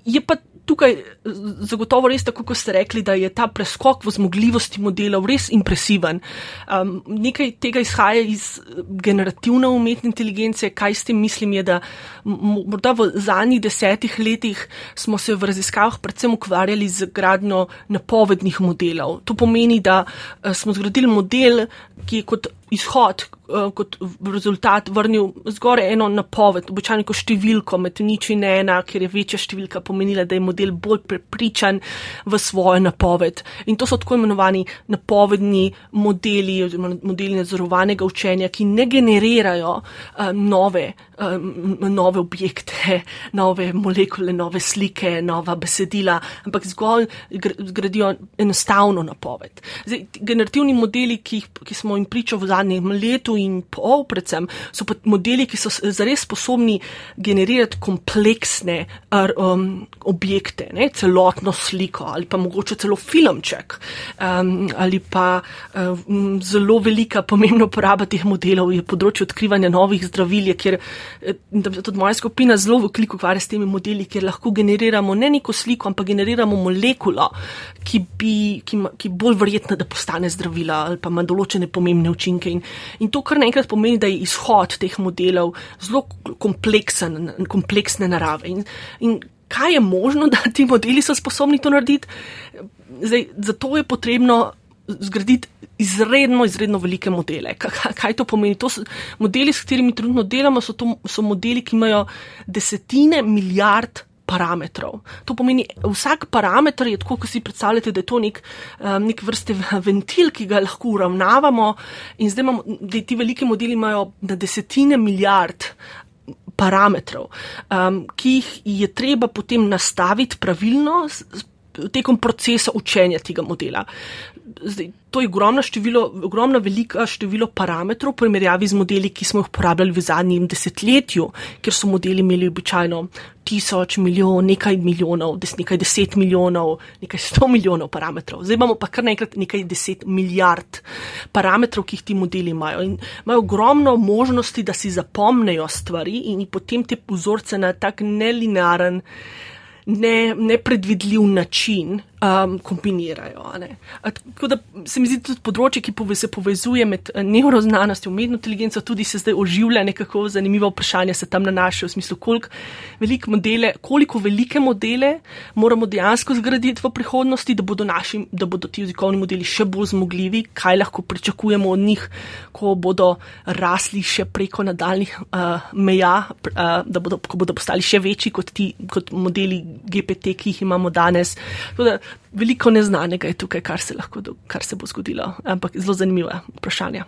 je pa tukaj zagotovo res tako, kot ste rekli, da je ta preskok v zmogljivosti modelov res impresiven. Um, nekaj tega izhaja iz generativne umetne inteligence. Kaj s tem mislim, je, da morda v zadnjih desetih letih smo se v raziskavah predvsem ukvarjali z gradno napovednih modelov. To pomeni, da uh, smo zgradili model, ki je kot izhod, uh, kot rezultat vrnil zgoraj eno napoved, običajno številko med nič in ena, ker je večja številka pomenila, da je model bolj prepričan v svojo napoved. In to so tako imenovani napovedni modeli oziroma modeli nadzorovanega učenja, ki ne generirajo um, nove, um, nove objekte, <laughs> nove molekule, nove slike, nova besedila, ampak zgolj zgradijo enostavno napoved. Zdaj, generativni modeli, ki, ki smo jim pričali v zadnjem letu in pol, predvsem, so pa modeli, ki so zares sposobni generirati kompleksne um, objekte, ne, celotno sliko ali pa mogoče celo filmček um, ali pa um, zelo velika pomembna uporaba teh modelov je področje odkrivanja novih zdravil, kjer eh, tudi moja skupina zelo veliko ukvarja s temi modeli, kjer lahko generiramo ne neko sliko, ampak generiramo molekulo, ki bi, ki, ki bolj verjetna, da postane zdravila ali pa ima določene pomembne učinke. In, in to kar naenkrat pomeni, da je izhod teh modelov zelo kompleksen, kompleksne narave. In, in kaj je možno, <laughs> da ti modeli so sposobni to narediti? Zdaj, zato je potrebno zgraditi izredno, izredno velike modele. Kaj, to pomeni? To so modeli, s katerimi trenutno delamo, so, to, so modeli, ki imajo desetine milijard. Parametrov. To pomeni, vsak parameter je tako, kot si predstavljate, da je to nek, um, nek vrste <laughs> ventil, ki ga lahko uravnavamo. In zdaj imamo, da ti veliki modeli imajo na desetine milijard parametrov, um, ki jih je treba potem nastaviti pravilno tekom procesa učenja tega modela. Zdaj, to je ogromno število, ogromno velika število parametrov v primerjavi z modeli, ki smo jih uporabljali v zadnjem desetletju, ker so modeli imeli običajno tisoč, milijon, nekaj milijonov, des, nekaj deset milijonov, nekaj sto milijonov parametrov. Zdaj imamo pa kar naenkrat nekaj deset milijard parametrov, ki jih ti modeli imajo. In imajo ogromno možnosti, da si zapomnejo stvari in potem te vzorce na tak nelinearen, ne, nepredvidljiv način um, kombinirajo. Tako da se mi zdi tudi področje, ki pove, se povezuje med eh, neuroznanostjo in umetno inteligenco, tudi se zdaj oživlja nekako zanimivo vprašanje, se tam nanašajo v smislu, koliko, modele, koliko velike modele moramo dejansko zgraditi v prihodnosti, da bodo, naši, da bodo ti jezikovni modeli še bolj zmogljivi, kaj lahko pričakujemo od njih, ko bodo rasli še preko nadaljnih uh, meja, uh, da bodo, bodo postali še večji kot, ti, kot modeli GPT, ki jih imamo danes. Tudi, veliko neznanega je tukaj, kar se, lahko, kar se bo zgodilo, ampak zelo zanimiva vprašanja.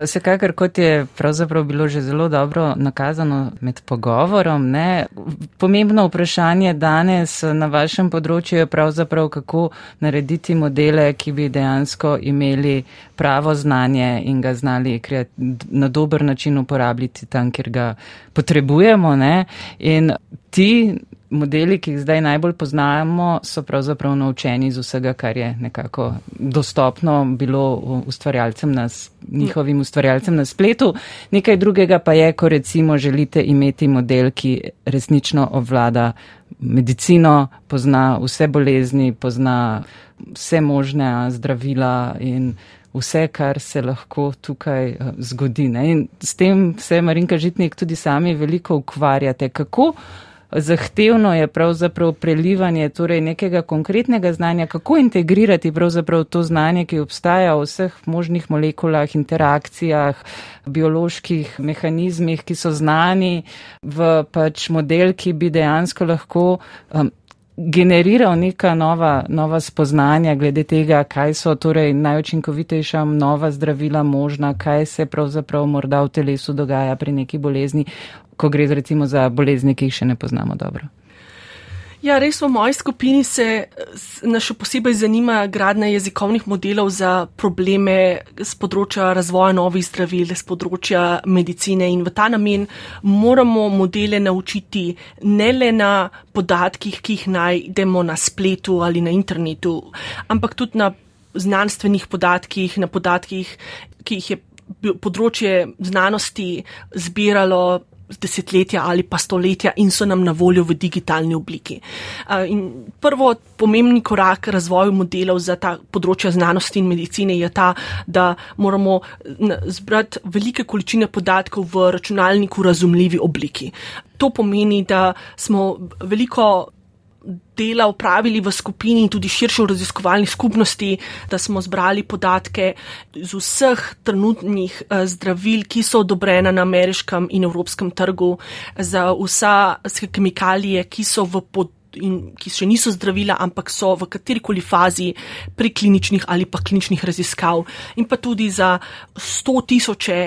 Vsekakor, kot je pravzaprav bilo že zelo dobro nakazano med pogovorom, ne, pomembno vprašanje danes na vašem področju je pravzaprav, kako narediti modele, ki bi dejansko imeli pravo znanje in ga znali na dober način uporabljati tam, kjer ga potrebujemo. Ne. In ti modeli, ki jih zdaj najbolj poznamo, so pravzaprav naučeni iz vsega, kar je nekako dostopno bilo ustvarjalcem na, njihovim ustvarjalcem na spletu. Nekaj drugega pa je, ko recimo želite imeti model, ki resnično obvlada medicino, pozna vse bolezni, pozna vse možne zdravila in vse, kar se lahko tukaj eh, zgodi. Ne? In s tem se Marinka Žitnik tudi sami veliko ukvarjate. Kako zahtevno je pravzaprav prelivanje torej nekega konkretnega znanja, kako integrirati pravzaprav to znanje, ki obstaja v vseh možnih molekulah, interakcijah, bioloških mehanizmih, ki so znani v pač model, ki bi dejansko lahko um, generiral neka nova, nova spoznanja glede tega, kaj so torej najučinkovitejša nova zdravila možna, kaj se pravzaprav morda v telesu dogaja pri neki bolezni, ko gre recimo za bolezni, ki jih še ne poznamo dobro. Ja, res v moji skupini se nas še posebej zanima gradnja jezikovnih modelov za probleme z področja razvoja novih zdravil, z področja medicine in v ta namen moramo modele naučiti ne le na podatkih, ki jih najdemo na spletu ali na internetu, ampak tudi na znanstvenih podatkih, na podatkih, ki jih je področje znanosti zbiralo desetletja ali pa stoletja in so nam na voljo v digitalni obliki. In prvo pomembni korak razvoju modelov za ta področja znanosti in medicine je ta, da moramo zbrati velike količine podatkov v računalniku razumljivi obliki. To pomeni, da smo veliko dela upravili v skupini in tudi širše v raziskovalni skupnosti, da smo zbrali podatke z vseh trenutnih eh, zdravil, ki so odobrena na ameriškem in evropskem trgu, za vsa kemikalije, ki so v področju in ki še niso zdravila, ampak so v katerikoli fazi prekliničnih ali pa kliničnih raziskav, in pa tudi za sto tisoče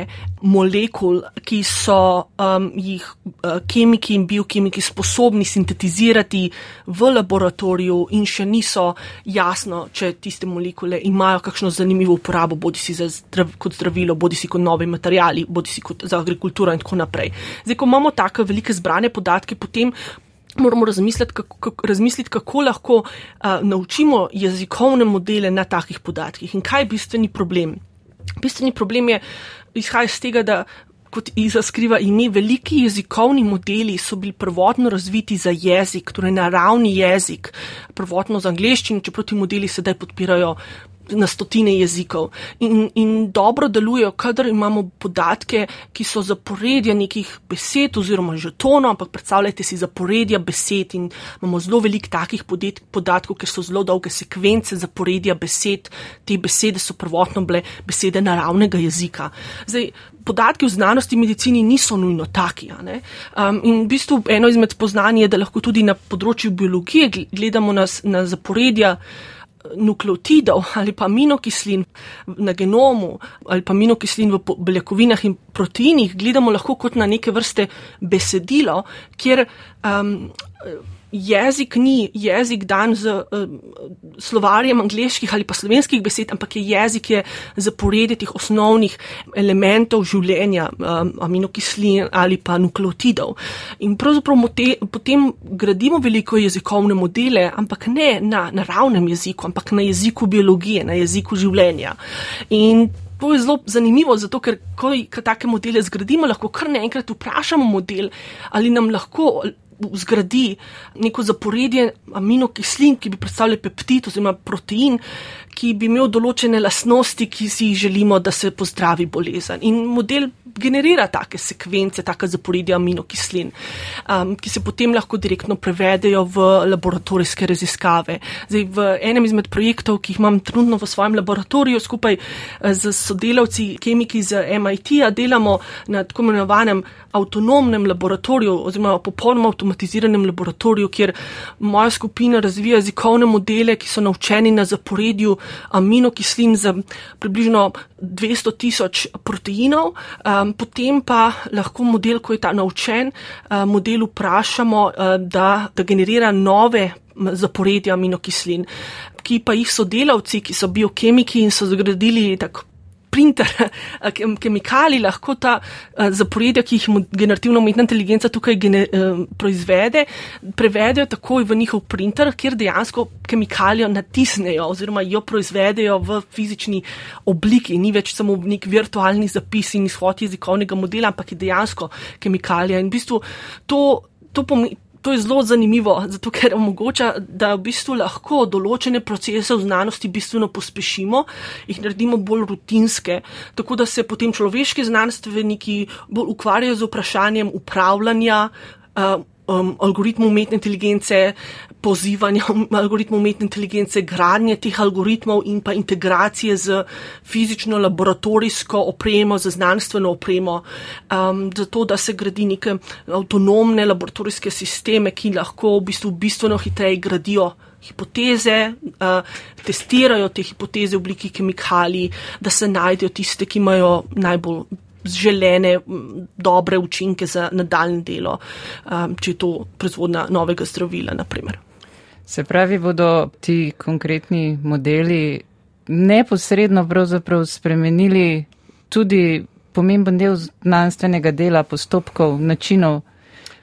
molekul, ki so um, jih uh, kemiki in biokemiki sposobni sintetizirati v laboratoriju in še niso jasno, če tiste molekule imajo kakšno zanimivo uporabo, bodi si zdrav, kot zdravilo, bodi si kot novi materijali, bodi si kot za agrikulturo in tako naprej. Zdaj, ko imamo take velike zbrane podatke, potem moramo razmisliti, kako, kako, razmisliti, kako lahko uh, naučimo jezikovne modele na takih podatkih in kaj je bistveni problem. Bistveni problem je izhaja iz tega, da kot Iza skriva ime, veliki jezikovni modeli so bili prvotno razviti za jezik, torej naravni jezik, prvotno za angliščino, čeprav ti modeli sedaj podpirajo na stotine jezikov in, in dobro delujejo, kadar imamo podatke, ki so zaporedja nekih besed oziroma žetonov, ampak predstavljajte si zaporedja besed in imamo zelo veliko takih podatkov, ker so zelo dolge sekvence zaporedja besed. Te besede so prvotno bile besede naravnega jezika. Zdaj, Podatki v znanosti in medicini niso nujno taki. Um, in v bistvu eno izmed spoznanj je, da lahko tudi na področju biologije gledamo na, na zaporedja nukleotidov ali pa aminokislin na genomu ali pa aminokislin v beljakovinah in proteinih gledamo lahko kot na neke vrste besedilo, kjer um, jezik ni jezik dan z uh, slovarjem angliških ali pa slovenskih besed, ampak je jezik je zaporedje teh osnovnih elementov življenja, um, aminokislin ali pa nukleotidov. In pravzaprav mote, potem gradimo veliko jezikovne modele, ampak ne na naravnem jeziku, ampak na jeziku biologije, na jeziku življenja. In To je zelo zanimivo, zato ker, ko take modele zgradimo, lahko kar naenkrat vprašamo model, ali nam lahko zgradi neko zaporedje aminokislin, ki bi predstavljali peptid oziroma protein, ki bi imel določene lasnosti, ki si jih želimo, da se pozdravi bolezen. In model generira take sekvence, take zaporedje aminokislin, um, ki se potem lahko direktno prevedejo v laboratorijske raziskave. Zdaj, v enem izmed projektov, ki jih imam trenutno v svojem laboratoriju, skupaj z eh, sodelavci, kemiki z MIT-a, delamo na tako imenovanem avtonomnem laboratoriju oziroma popolnoma avtomatiziranem laboratoriju, kjer moja skupina razvija jezikovne modele, ki so naučeni na zaporedju aminokislin za približno 200 tisoč proteinov, um, potem pa lahko model, ko je ta naučen, uh, model vprašamo, uh, da, da generira nove zaporedja aminokislin, ki pa jih sodelavci, ki so biokemiki in so zgradili tako printer kemikali lahko ta uh, zaporedja, ki jih generativna umetna inteligenca tukaj gene, uh, proizvede, prevedejo takoj v njihov printer, kjer dejansko kemikalijo natisnejo oziroma jo proizvedejo v fizični obliki. Ni več samo nek virtualni zapis in izhod jezikovnega modela, ampak je dejansko kemikalija. In v bistvu to, to pomeni to je zelo zanimivo, zato ker omogoča, da v bistvu lahko določene procese v znanosti bistveno pospešimo, jih naredimo bolj rutinske, tako da se potem človeški znanstveniki bolj ukvarjajo z vprašanjem upravljanja. Uh, um, algoritmov umetne inteligence, pozivanja algoritmov umetne inteligence, gradnje teh algoritmov in pa integracije z fizično laboratorijsko opremo, z znanstveno opremo, um, zato da se gradi neke avtonomne laboratorijske sisteme, ki lahko v bistvu bistveno hitreje gradijo. Hipoteze, uh, testirajo te hipoteze v obliki kemikalij, da se najdejo tiste, ki imajo najbolj želene dobre učinke za nadaljne delo, um, če je to proizvodna novega zdravila, naprimer. Se pravi, bodo ti konkretni modeli neposredno pravzaprav spremenili tudi pomemben del znanstvenega dela, postopkov, načinov.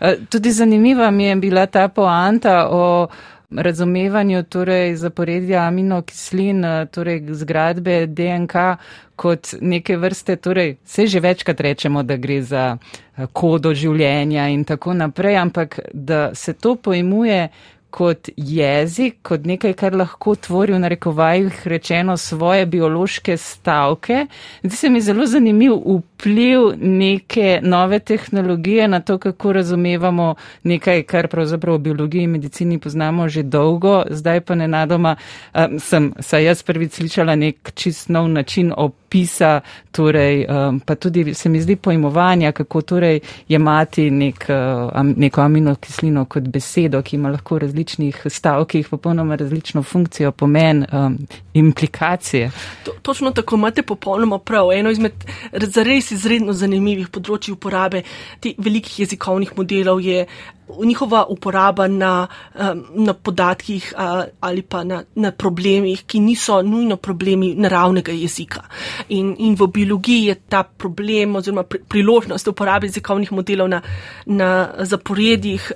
E, tudi zanimiva mi je bila ta poanta o razumevanju torej zaporedja aminokislin, eh, torej zgradbe DNK kot neke vrste, torej se že večkrat rečemo, da gre za eh, kodo življenja in tako naprej, ampak da se to pojmuje kot jezik, kot nekaj, kar lahko tvori v narekovajih rečeno svoje biološke stavke. Zdi se mi zelo zanimiv vpliv neke nove tehnologije na to, kako razumevamo nekaj, kar pravzaprav v biologiji in medicini poznamo že dolgo, zdaj pa nenadoma um, sem, saj jaz prvič slišala nek čist nov način opisa, torej um, pa tudi se mi zdi pojmovanja, kako torej jemati nek, uh, neko aminokislino kot besedo, ki ima lahko različne različnih stavkih popolnoma različno funkcijo, pomen, um, implikacije. To, točno tako imate popolnoma prav. Eno izmed zares izredno zanimivih področji uporabe teh velikih jezikovnih modelov je njihova uporaba na, na podatkih ali pa na, na problemih, ki niso nujno problemi naravnega jezika. In, in v biologiji je ta problem oziroma priložnost uporabe jezikovnih modelov na, na zaporedjih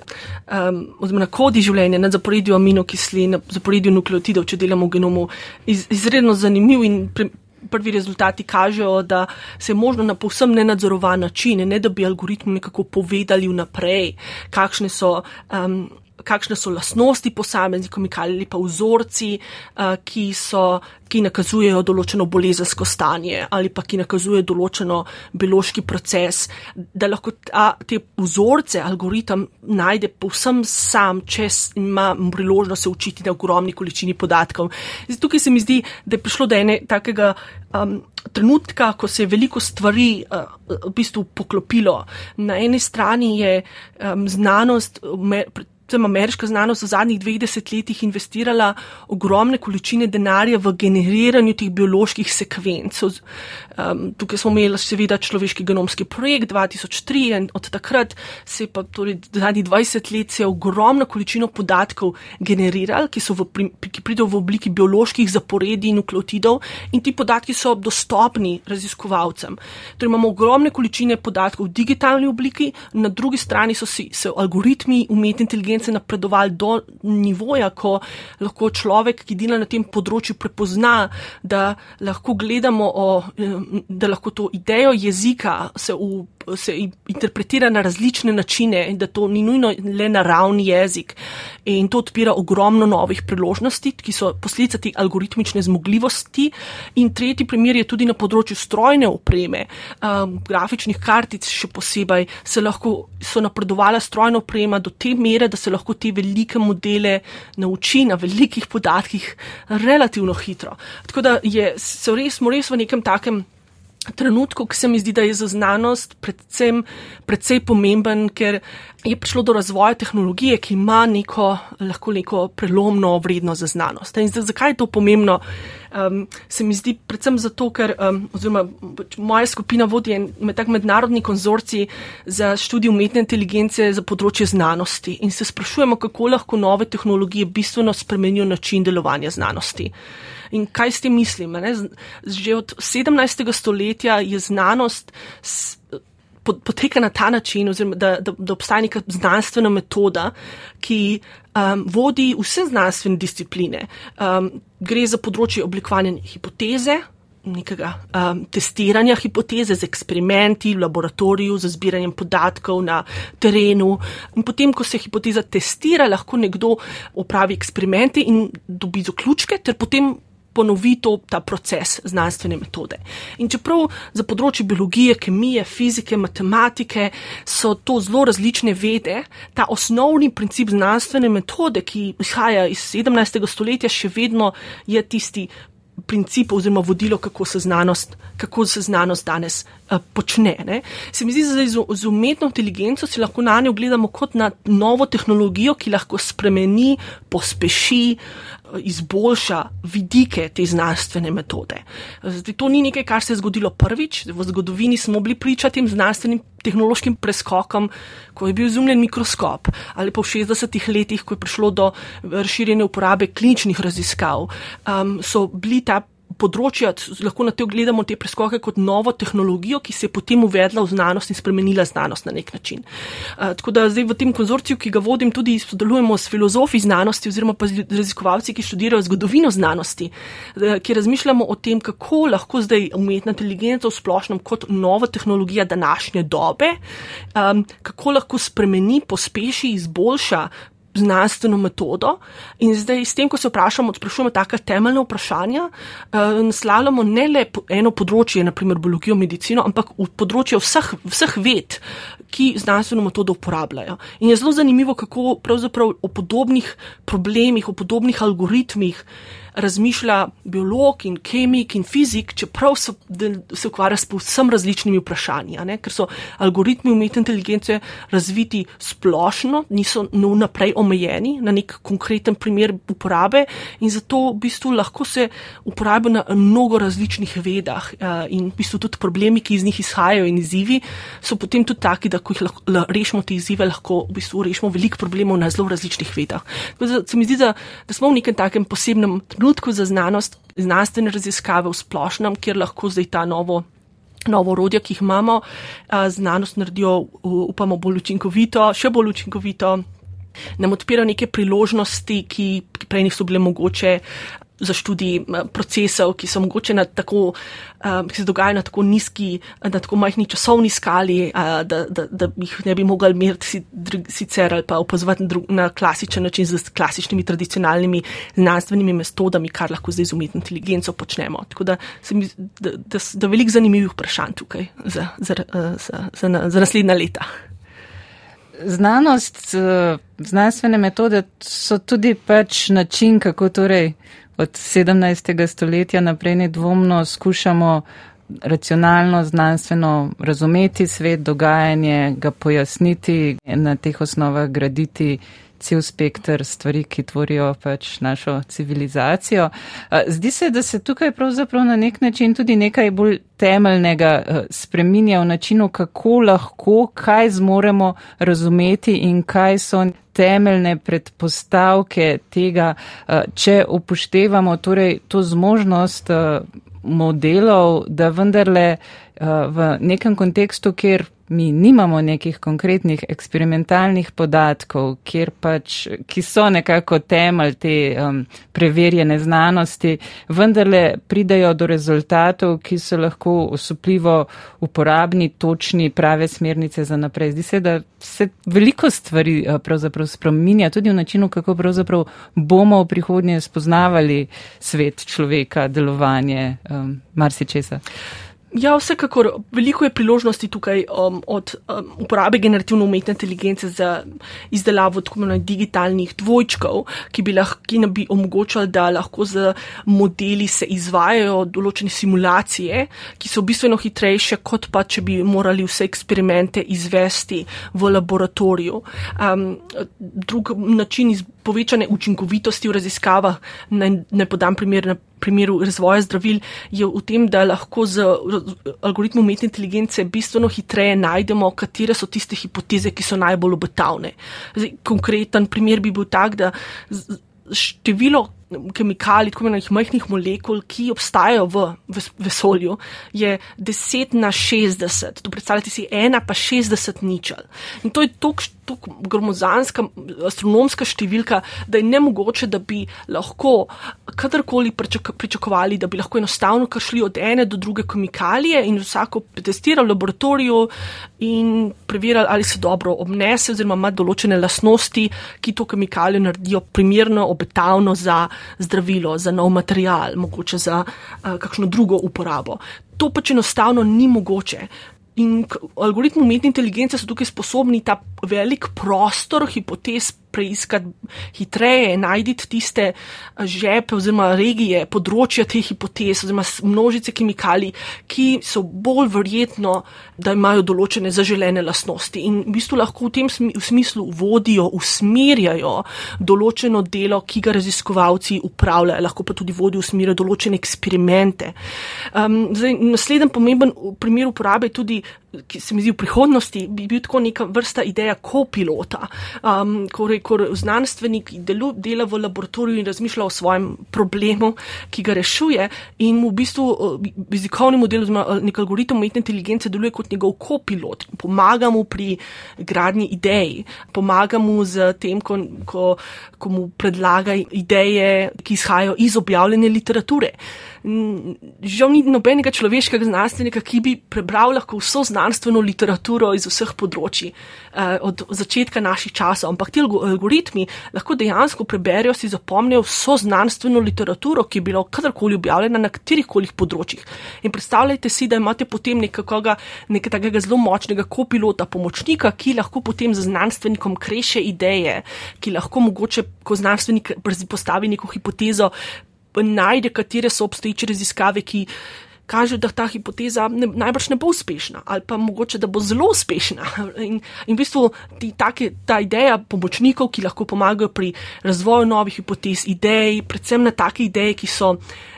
oziroma na kodi življenja, na zaporedju aminokislin, na zaporedju nukleotidov, če delamo v genomu, iz, izredno zanimiv in pre, prvi rezultati kažejo, da se možno na povsem nenadzorovan način, ne da bi algoritmu nekako povedali vnaprej, kakšne so. Um, kakšne so lasnosti posameznikom ali pa vzorci, uh, ki, so, ki nakazujejo določeno bolezensko stanje ali pa ki nakazujejo določeno biološki proces, da lahko ta, te vzorce algoritem najde povsem sam, če ima priložnost se učiti na ogromni količini podatkov. Zdaj, tukaj se mi zdi, da je prišlo do ene takega um, trenutka, ko se je veliko stvari uh, v bistvu poklopilo. Na eni strani je um, znanost, predvsem ameriška znanost, v zadnjih dveh desetletjih investirala ogromne količine denarja v generiranju teh bioloških sekvenc. Um, tukaj smo imeli seveda človeški genomski projekt 2003 in od takrat se je pa torej zadnjih 20 let se je ogromna količina podatkov generirala, ki, ki pridejo v obliki bioloških zaporedij in nukleotidov in ti podatki so dostopni raziskovalcem. Torej imamo ogromne količine podatkov v digitalni obliki, na drugi strani so si se algoritmi umetne inteligence napredovali do nivoja, ko lahko človek, ki dela na tem področju, prepozna, da lahko gledamo o da lahko to idejo jezika se, v, se interpretira na različne načine in da to ni nujno le naravni jezik. In to odpira ogromno novih priložnosti, ki so posledica te algoritmične zmogljivosti. In tretji primer je tudi na področju strojne opreme, um, grafičnih kartic še posebej, se lahko so napredovala strojna oprema do te mere, da se lahko te velike modele nauči na velikih podatkih relativno hitro. Tako da je, res, smo res v nekem takem trenutku, ki se mi zdi, da je za znanost predvsem, predvsej pomemben, ker je prišlo do razvoja tehnologije, ki ima neko, lahko neko prelomno vrednost za znanost. In zdaj, zakaj je to pomembno? Um, se mi zdi predvsem zato, ker um, oziroma, pač moja skupina vodi en med tak mednarodni konzorci za študij umetne inteligence za področje znanosti in se sprašujemo, kako lahko nove tehnologije bistveno spremenijo način delovanja znanosti. In kaj s tem mislim? Ne? Že od 17. stoletja je znanost poteka na ta način, oziroma da, da, da obstaja neka znanstvena metoda, ki um, vodi vse znanstvene discipline. Um, gre za področje oblikovanja hipoteze. Nekega um, testiranja hipoteze z eksperimenti v laboratoriju, z zbiranjem podatkov na terenu. In potem, ko se hipoteza testira, lahko nekdo opravi eksperimente in dobi zaključke, ter potem ponovi to, ta proces znanstvene metode. In čeprav za področje biologije, kemije, fizike, matematike so to zelo različne vede, ta osnovni princip znanstvene metode, ki izhaja iz 17. stoletja, še vedno je tisti princip oziroma vodilo, kako se znanost, kako se znanost danes uh, počne. Ne? Se mi zdi, da z, umetno inteligenco si lahko na njo gledamo kot na novo tehnologijo, ki lahko spremeni, pospeši, uh, izboljša vidike te znanstvene metode. Zdaj, to ni nekaj, kar se je zgodilo prvič. V zgodovini smo bili priča tem znanstvenim tehnološkim preskokom, ko je bil izumljen mikroskop ali pa v 60-ih letih, ko je prišlo do razširjene uporabe kliničnih raziskav, um, so bili ta področja, lahko na te gledamo te preskoke kot novo tehnologijo, ki se je potem uvedla v znanost in spremenila znanost na nek način. Uh, tako da zdaj v tem konzorciju, ki ga vodim, tudi sodelujemo s filozofi znanosti oziroma pa z raziskovalci, ki študirajo zgodovino znanosti, uh, ki razmišljamo o tem, kako lahko zdaj umetna inteligenca v splošnem kot nova tehnologija današnje dobe, um, kako lahko spremeni, pospeši, izboljša znanstveno metodo. In zdaj, s tem, ko se vprašamo, sprašujemo taka temeljna vprašanja, naslavljamo ne le eno področje, naprimer biologijo, medicino, ampak v področje vseh, vseh ved, ki znanstveno metodo uporabljajo. In je zelo zanimivo, kako pravzaprav o podobnih problemih, o podobnih algoritmih razmišlja biolog in kemik in fizik, čeprav so, se ukvarja s povsem različnimi vprašanji, ker so algoritmi umetne inteligence razviti splošno, niso vnaprej omejeni na nek konkreten primer uporabe in zato v bistvu lahko se uporabljajo na mnogo različnih vedah eh, in v bistvu tudi problemi, ki iz njih izhajajo in izzivi, so potem tudi taki, da ko jih lahko, rešimo te izzive, lahko v bistvu rešimo veliko problemov na zelo različnih vedah. Tako, se mi zdi, da, da smo v nekem takem posebnem trenutku za znanost, znanstvene raziskave v splošnem, kjer lahko zdaj ta novo. Novo orodje, ki jih imamo, znanost naredijo, upamo, bolj učinkovito, še bolj učinkovito, nam odpira neke priložnosti, ki, prej niso bile mogoče za študij procesov, ki so mogoče na tako, ki se dogajajo na tako nizki, na tako majhni časovni skali, da, da, da jih ne bi mogli meriti sicer ali pa opazovati na klasičen način z klasičnimi tradicionalnimi znanstvenimi metodami, kar lahko zdaj z umetno inteligenco počnemo. Tako da se mi, da, da, da veliko zanimivih vprašanj tukaj za, za, za, za, za naslednja leta. Znanost, znanstvene metode so tudi pač način, kako torej od 17. stoletja naprej nedvomno skušamo racionalno, znanstveno razumeti svet, dogajanje, ga pojasniti, na teh osnovah graditi cel spektr stvari, ki tvorijo pač našo civilizacijo. Zdi se, da se tukaj pravzaprav na nek način tudi nekaj bolj temeljnega spreminja v načinu, kako lahko, kaj zmoremo razumeti in kaj so temeljne predpostavke tega, če upoštevamo torej to zmožnost modelov, da vendarle v nekem kontekstu, kjer mi nimamo nekih konkretnih eksperimentalnih podatkov, pač, ki so nekako temelj te um, preverjene znanosti, vendarle pridajo do rezultatov, ki so lahko osupljivo uporabni, točni, prave smernice za naprej. Zdi se, da se veliko stvari uh, pravzaprav spreminja, tudi v načinu, kako pravzaprav bomo v prihodnje spoznavali svet človeka, delovanje, um, marsičesa. Ja, vsekakor veliko je priložnosti tukaj um, od um, uporabe generativne umetne inteligence za izdelavo tako imenovanih digitalnih dvojčkov, ki bi lahko bi omogočali, da lahko z modeli se izvajajo določene simulacije, ki so bistveno hitrejše, kot pa če bi morali vse eksperimente izvesti v laboratoriju. Um, drug način iz povečane učinkovitosti v raziskavah, ne, ne podam primer na primeru razvoja zdravil, je v tem, da lahko z algoritmom umetne inteligence bistveno hitreje najdemo, katere so tiste hipoteze, ki so najbolj obetavne. Zdaj, konkreten primer bi bil tak, da število kemikalij, tako imenovanih majhnih molekul, ki obstajajo v vesolju, je 10 na 60. To predstavljate si 1 pa 60 ničel. In to je tako gromozanska astronomska številka, da je nemogoče, da bi lahko kadarkoli pričakovali, da bi lahko enostavno kar šli od ene do druge kemikalije in vsako testirali v laboratoriju in preverjali, ali se dobro obnese oziroma ima določene lasnosti, ki to kemikalijo naredijo primerno, obetavno za zdravilo, za nov material, mogoče za uh, kakšno drugo uporabo. To pač enostavno ni mogoče. In algoritmi umetne inteligence so tukaj sposobni ta velik prostor hipotez preiskati hitreje, najti tiste eh, žepe oziroma regije, področja teh hipotez oziroma množice kemikalij, ki so bolj verjetno, da imajo določene zaželene lastnosti in v bistvu lahko v tem smislu vodijo, usmerjajo določeno delo, ki ga raziskovalci upravljajo, lahko pa tudi vodijo smeri določene eksperimente. Um, zdaj, naslednji pomemben primer uporabe je tudi ki se mi zdi v prihodnosti, bi bil tako neka vrsta ideja kopilota, um, ko, ko znanstvenik delu, dela v laboratoriju in razmišlja o svojem problemu, ki ga rešuje in v bistvu jezikovni model oziroma nek algoritem umetne inteligence deluje kot njegov kopilot, pomaga mu pri gradnji idej, pomaga mu z tem, ko, ko, ko mu predlaga ideje, ki izhajajo iz objavljene literature žal ni nobenega človeškega znanstvenika, ki bi prebral lahko vso znanstveno literaturo iz vseh področji eh, od začetka naših časov, ampak ti algoritmi lahko dejansko preberijo, si zapomnijo vso znanstveno literaturo, ki je bila kadarkoli objavljena na katerih koli področjih. In predstavljajte si, da imate potem nekakega, nekaj takega zelo močnega kopilota, pomočnika, ki lahko potem z znanstvenikom kreše ideje, ki lahko mogoče, ko znanstvenik postavi neko hipotezo, najde, katere so obstoječe raziskave, ki kažejo, da ta hipoteza ne, najbrž ne bo uspešna ali pa mogoče, da bo zelo uspešna. <laughs> In, in v bistvu ti, take, ta ideja pomočnikov, ki lahko pomagajo pri razvoju novih hipotez, idej, predvsem na take ideje, ki so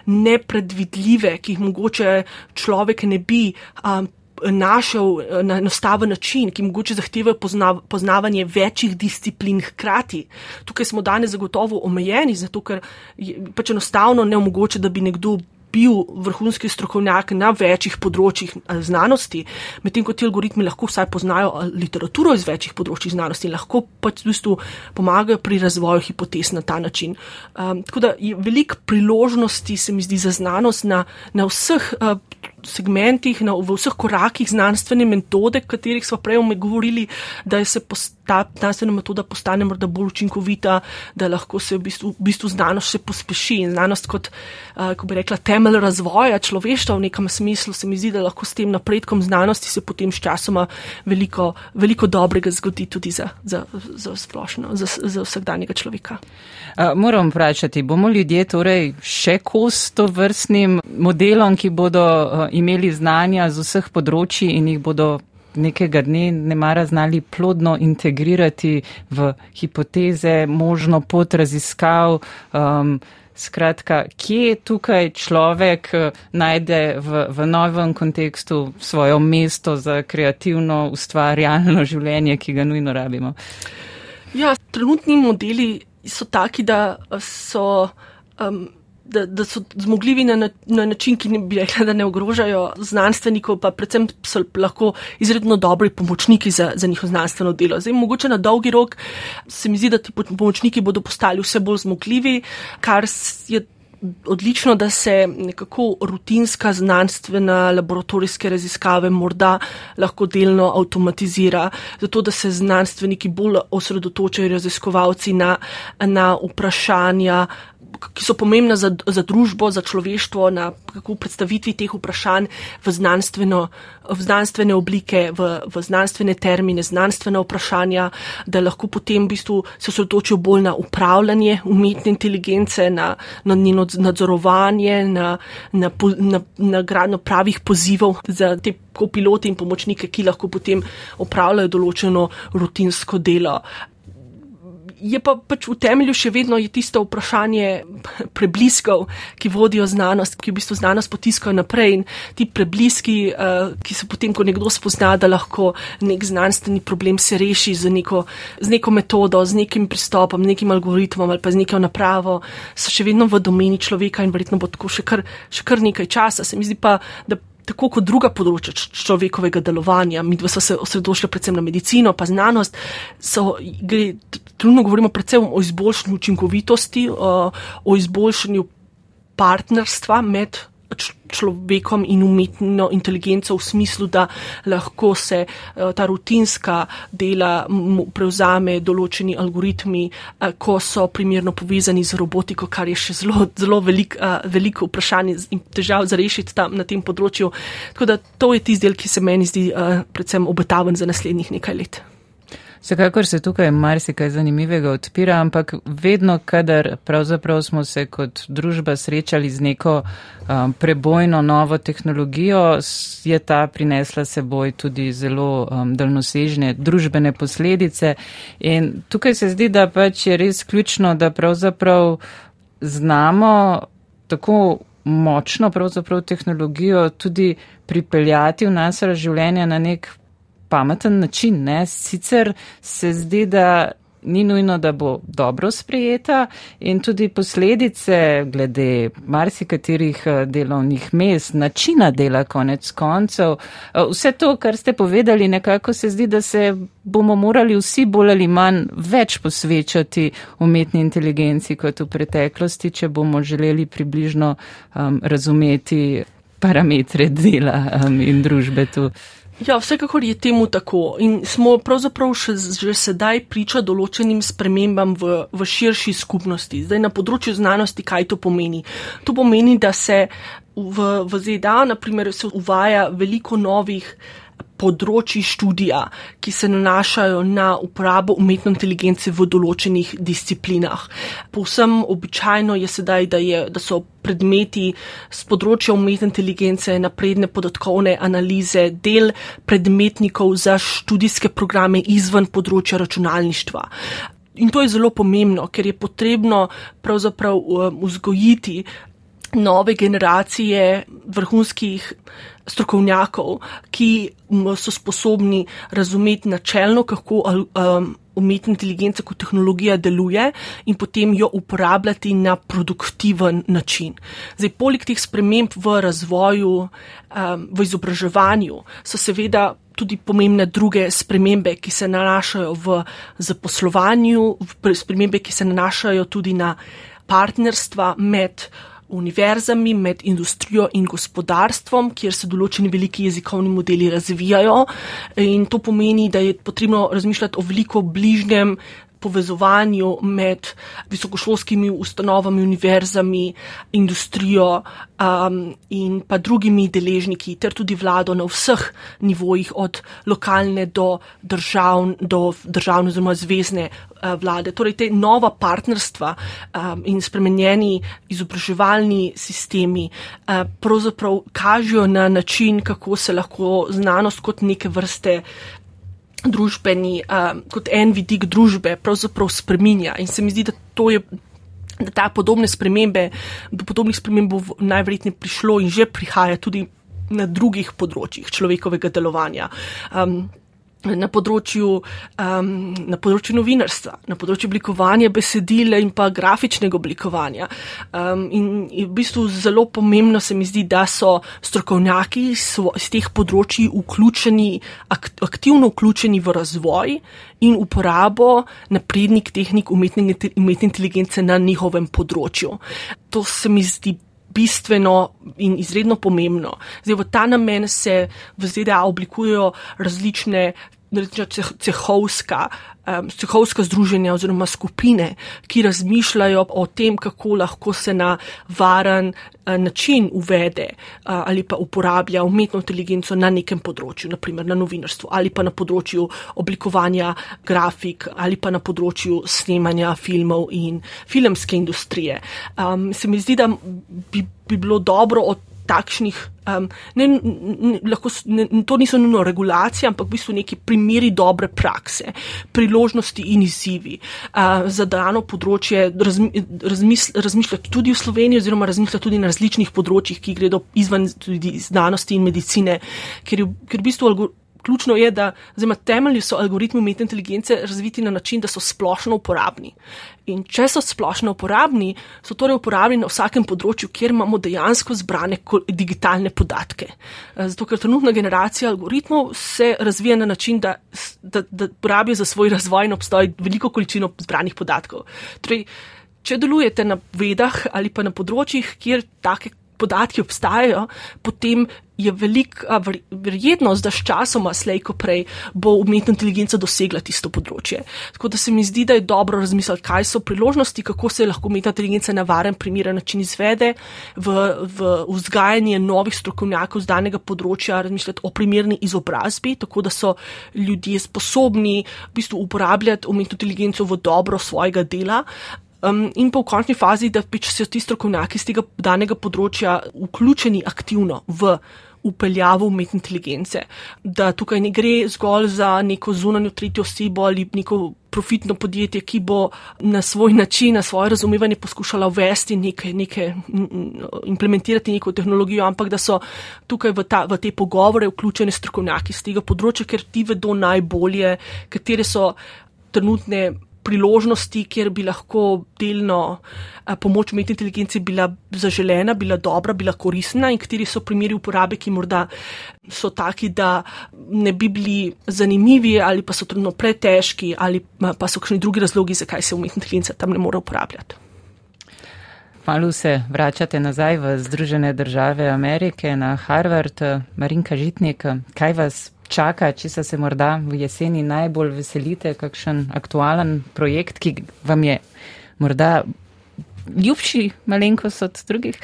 nepredvidljive, ki jih mogoče človek ne bi. Um, Našel na enostaven način, ki mogoče zahteva poznav, poznavanje večjih disciplin hkrati. Tukaj smo danes zagotovo omejeni, zato ker je pač enostavno ne omogoče, da bi nekdo bil vrhunski strokovnjak na večjih področjih eh, znanosti, medtem ko ti algoritmi lahko vsaj poznajo eh, literaturo iz večjih področjih znanosti in lahko pač v bistvu pomagajo pri razvoju hipotez na ta način. Um, tako da je veliko priložnosti, se mi zdi, za znanost na, na vseh. Uh, segmentih, na, v vseh korakih znanstvene metode, o katerih smo prej govorili, da se ta znanstvena metoda postane morda bolj učinkovita, da lahko se v bistvu, v bistvu znanost še pospeši. In znanost kot, uh, ko bi rekla, temelj razvoja človeštva v nekem smislu, se mi zdi, da lahko s tem napredkom znanosti se potem s časoma veliko, veliko dobrega zgodi tudi za, za, za splošno, za, za vsakdanjega človeka. Uh, moram vprašati, bomo ljudje torej še kos to vrstnim modelom, ki bodo imeli znanja z vseh področji in jih bodo nekega dne ne mara znali plodno integrirati v hipoteze, možno pot raziskav. Um, Skratka, kje tukaj človek najde v, v novem kontekstu svojo mesto za kreativno, ustvarjalno življenje, ki ga nujno rabimo? Ja, trenutni modeli so taki, da so. Um, da, da so zmogljivi na, na način, ki ne bi rekla, da ne ogrožajo znanstvenikov, pa predvsem so lahko izredno dobri pomočniki za, za njihovo znanstveno delo. Zdaj, mogoče na dolgi rok se mi zdi, da ti pomočniki bodo postali vse bolj zmogljivi, kar je. Odlično, da se nekako rutinska znanstvena laboratorijske raziskave morda lahko delno avtomatizira, zato da se znanstveniki bolj osredotočajo raziskovalci na, na vprašanja, ki so pomembna za, za družbo, za človeštvo, na kako predstavitvi teh vprašanj v, v znanstvene oblike, v, v znanstvene termine, znanstvene vprašanja, da lahko potem v bistvu se osredotočijo bolj na upravljanje umetne inteligence, na, na njeno nadzorovanje, na, na, na, na gradno pravih pozivov za te kopiloti in pomočnike, ki lahko potem opravljajo določeno rutinsko delo je pa pač v temelju še vedno tisto vprašanje prebliskov, ki vodijo znanost, ki v bistvu znanost potiskajo naprej in ti prebliski, uh, ki se potem, ko nekdo spozna, da lahko nek znanstveni problem se reši z neko, z neko metodo, z nekim pristopom, nekim algoritmom ali pa z neko napravo, so še vedno v domeni človeka in verjetno bo tako še kar, še kar nekaj časa. Se mi zdi pa, da tako kot druga področja človekovega delovanja, mi dva smo se osredotočili predvsem na medicino, pa znanost, so, gre, trenutno govorimo predvsem o izboljšanju učinkovitosti, o, izboljšanju partnerstva med človekom in umetno inteligenco v smislu, da lahko se eh, ta rutinska dela prevzame določeni algoritmi, eh, ko so primerno povezani z robotiko, kar je še zelo, zelo velik, eh, veliko vprašanje in težav za rešiti tam na tem področju. Tako da to je tisti del, ki se meni zdi predvsem obetaven za naslednjih nekaj let. Vsekakor se tukaj marsikaj zanimivega odpira, ampak vedno, kadar pravzaprav smo se kot družba srečali z neko um, prebojno novo tehnologijo, je ta prinesla seboj tudi zelo um, daljnosežne družbene posledice. In tukaj se zdi, da pač je res ključno, da pravzaprav znamo tako močno pravzaprav tehnologijo tudi pripeljati v nas razživljenje na nek pameten način. Ne? Sicer se zdi, da ni nujno, da bo dobro sprejeta in tudi posledice glede marsikaterih eh, delovnih mest, načina dela konec koncev. Eh, vse to, kar ste povedali, nekako se zdi, da se bomo morali vsi bolj ali manj več posvečati umetni inteligenci kot v preteklosti, če bomo želeli približno um, razumeti parametre dela um, in družbe tu. Ja, vsekakor je temu tako in smo pravzaprav še, že sedaj priča določenim spremembam v, v širši skupnosti. Zdaj na področju znanosti, kaj to pomeni? To pomeni, da se v, v ZDA, naprimer, se uvaja veliko novih področji študija, ki se nanašajo na uporabo umetne inteligence v določenih disciplinah. Povsem običajno je sedaj, da, je, da so predmeti z področja umetne inteligence, napredne podatkovne analize, del predmetnikov za študijske programe izven področja računalništva. In to je zelo pomembno, ker je potrebno pravzaprav um, vzgojiti nove generacije vrhunskih strokovnjakov, ki so sposobni razumeti načelno, kako um, umetna inteligenca kot tehnologija deluje in potem jo uporabljati na produktiven način. Zdaj, poleg teh sprememb v razvoju, um, v izobraževanju, so seveda tudi pomembne druge spremembe, ki se nanašajo v zaposlovanju, spremembe, ki se nanašajo tudi na partnerstva med univerzami, med industrijo in gospodarstvom, kjer se določeni veliki jezikovni modeli razvijajo. In to pomeni, da je potrebno razmišljati o veliko bližnjem povezovanju med visokošolskimi ustanovami, univerzami, industrijo um, in pa drugimi deležniki, ter tudi vlado na vseh nivojih, od lokalne do, držav, do državne oziroma zvezne uh, vlade. Torej, te nova partnerstva um, in spremenjeni izobraževalni sistemi uh, pravzaprav kažejo na način, kako se lahko znanost kot neke vrste družbeni, uh, kot en vidik družbe, pravzaprav spreminja. In se mi zdi, da to je. Da ta podobne spremembe, do podobnih sprememb bo najverjetneje prišlo in že prihaja tudi na drugih področjih človekovega delovanja. Um, na področju, um, na področju novinarstva, na področju oblikovanja besedila in pa grafičnega oblikovanja. Um, in v bistvu zelo pomembno se mi zdi, da so strokovnjaki iz teh področji vključeni, aktivno vključeni v razvoj in uporabo naprednih tehnik umetne, umetne inteligence na njihovem področju. To se mi zdi bistveno in izredno pomembno. Zdaj, v ta namen se v ZDA oblikujejo različne cehovska, um, cehovska združenja oziroma skupine, ki razmišljajo o tem, kako lahko se na varen uh, način uvede uh, ali pa uporablja umetno inteligenco na nekem področju, naprimer na novinarstvu ali pa na področju oblikovanja grafik ali pa na področju snemanja filmov in filmske industrije. Um, se mi zdi, da bi, bi bilo dobro od takšnih, um, ne, ne, lahko, ne, to niso nujno regulacije, ampak v bistvu neki primeri dobre prakse, priložnosti in izzivi. Uh, za dano področje, razmi, razmisl, razmišljati tudi v Sloveniji, oziroma razmišljati tudi na različnih področjih, ki gredo izven znanosti in medicine, ker, je, v bistvu ključno je, da oziroma temelji so algoritmi umetne inteligence razviti na način, da so splošno uporabni. In če so splošno uporabni, so torej uporabni na vsakem področju, kjer imamo dejansko zbrane digitalne podatke. Eh, zato, ker trenutna generacija algoritmov se razvija na način, da, da, da porabijo za svoj razvoj in obstoj veliko količino zbranih podatkov. Torej, če delujete na vedah ali pa na področjih, kjer take podatki obstajajo, potem je velika verjetnost, da s časoma, slejko prej, bo umetna inteligenca dosegla tisto področje. Tako da se mi zdi, da je dobro razmisliti, kaj so priložnosti, kako se lahko umetna inteligenca na varen, primeren način izvede v, v vzgajanje novih strokovnjakov z danega področja, razmišljati o primerni izobrazbi, tako da so ljudje sposobni v bistvu uporabljati umetno inteligenco v dobro svojega dela. Um, in pa v končni fazi, da pač so ti strokovnjaki z tega danega področja vključeni aktivno v upeljavo umetne inteligence. Da tukaj ne gre zgolj za neko zunanjo tretjo osebo ali neko profitno podjetje, ki bo na svoj način, na svoje razumevanje poskušala uvesti nekaj, nekaj, implementirati neko tehnologijo, ampak da so tukaj v, ta, v te pogovore vključeni strokovnjaki z tega področja, ker ti vedo najbolje, katere so trenutne priložnosti, kjer bi lahko delno eh, pomoč umetni inteligenci bila zaželena, bila dobra, bila koristna in kateri so primeri uporabe, ki morda so taki, da ne bi bili zanimivi ali pa so trenutno pretežki ali pa so kakšni drugi razlogi, zakaj se umetna inteligenca tam ne more uporabljati. Malo se vračate nazaj v Združene države Amerike na Harvard, Marinka Žitnik. Kaj vas čaka, če se morda v jeseni najbolj veselite, kakšen aktualen projekt, ki vam je morda ljubši malenkost od drugih?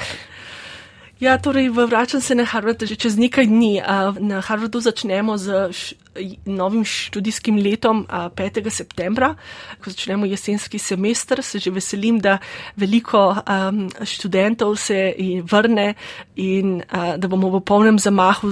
Ja, torej, vračam se na Harvard že čez nekaj dni. Na Harvardu začnemo z novim študijskim letom 5. septembra, ko začnemo jesenski semester. Se že veselim, da veliko um, študentov se vrne in uh, da bomo v polnem zamahu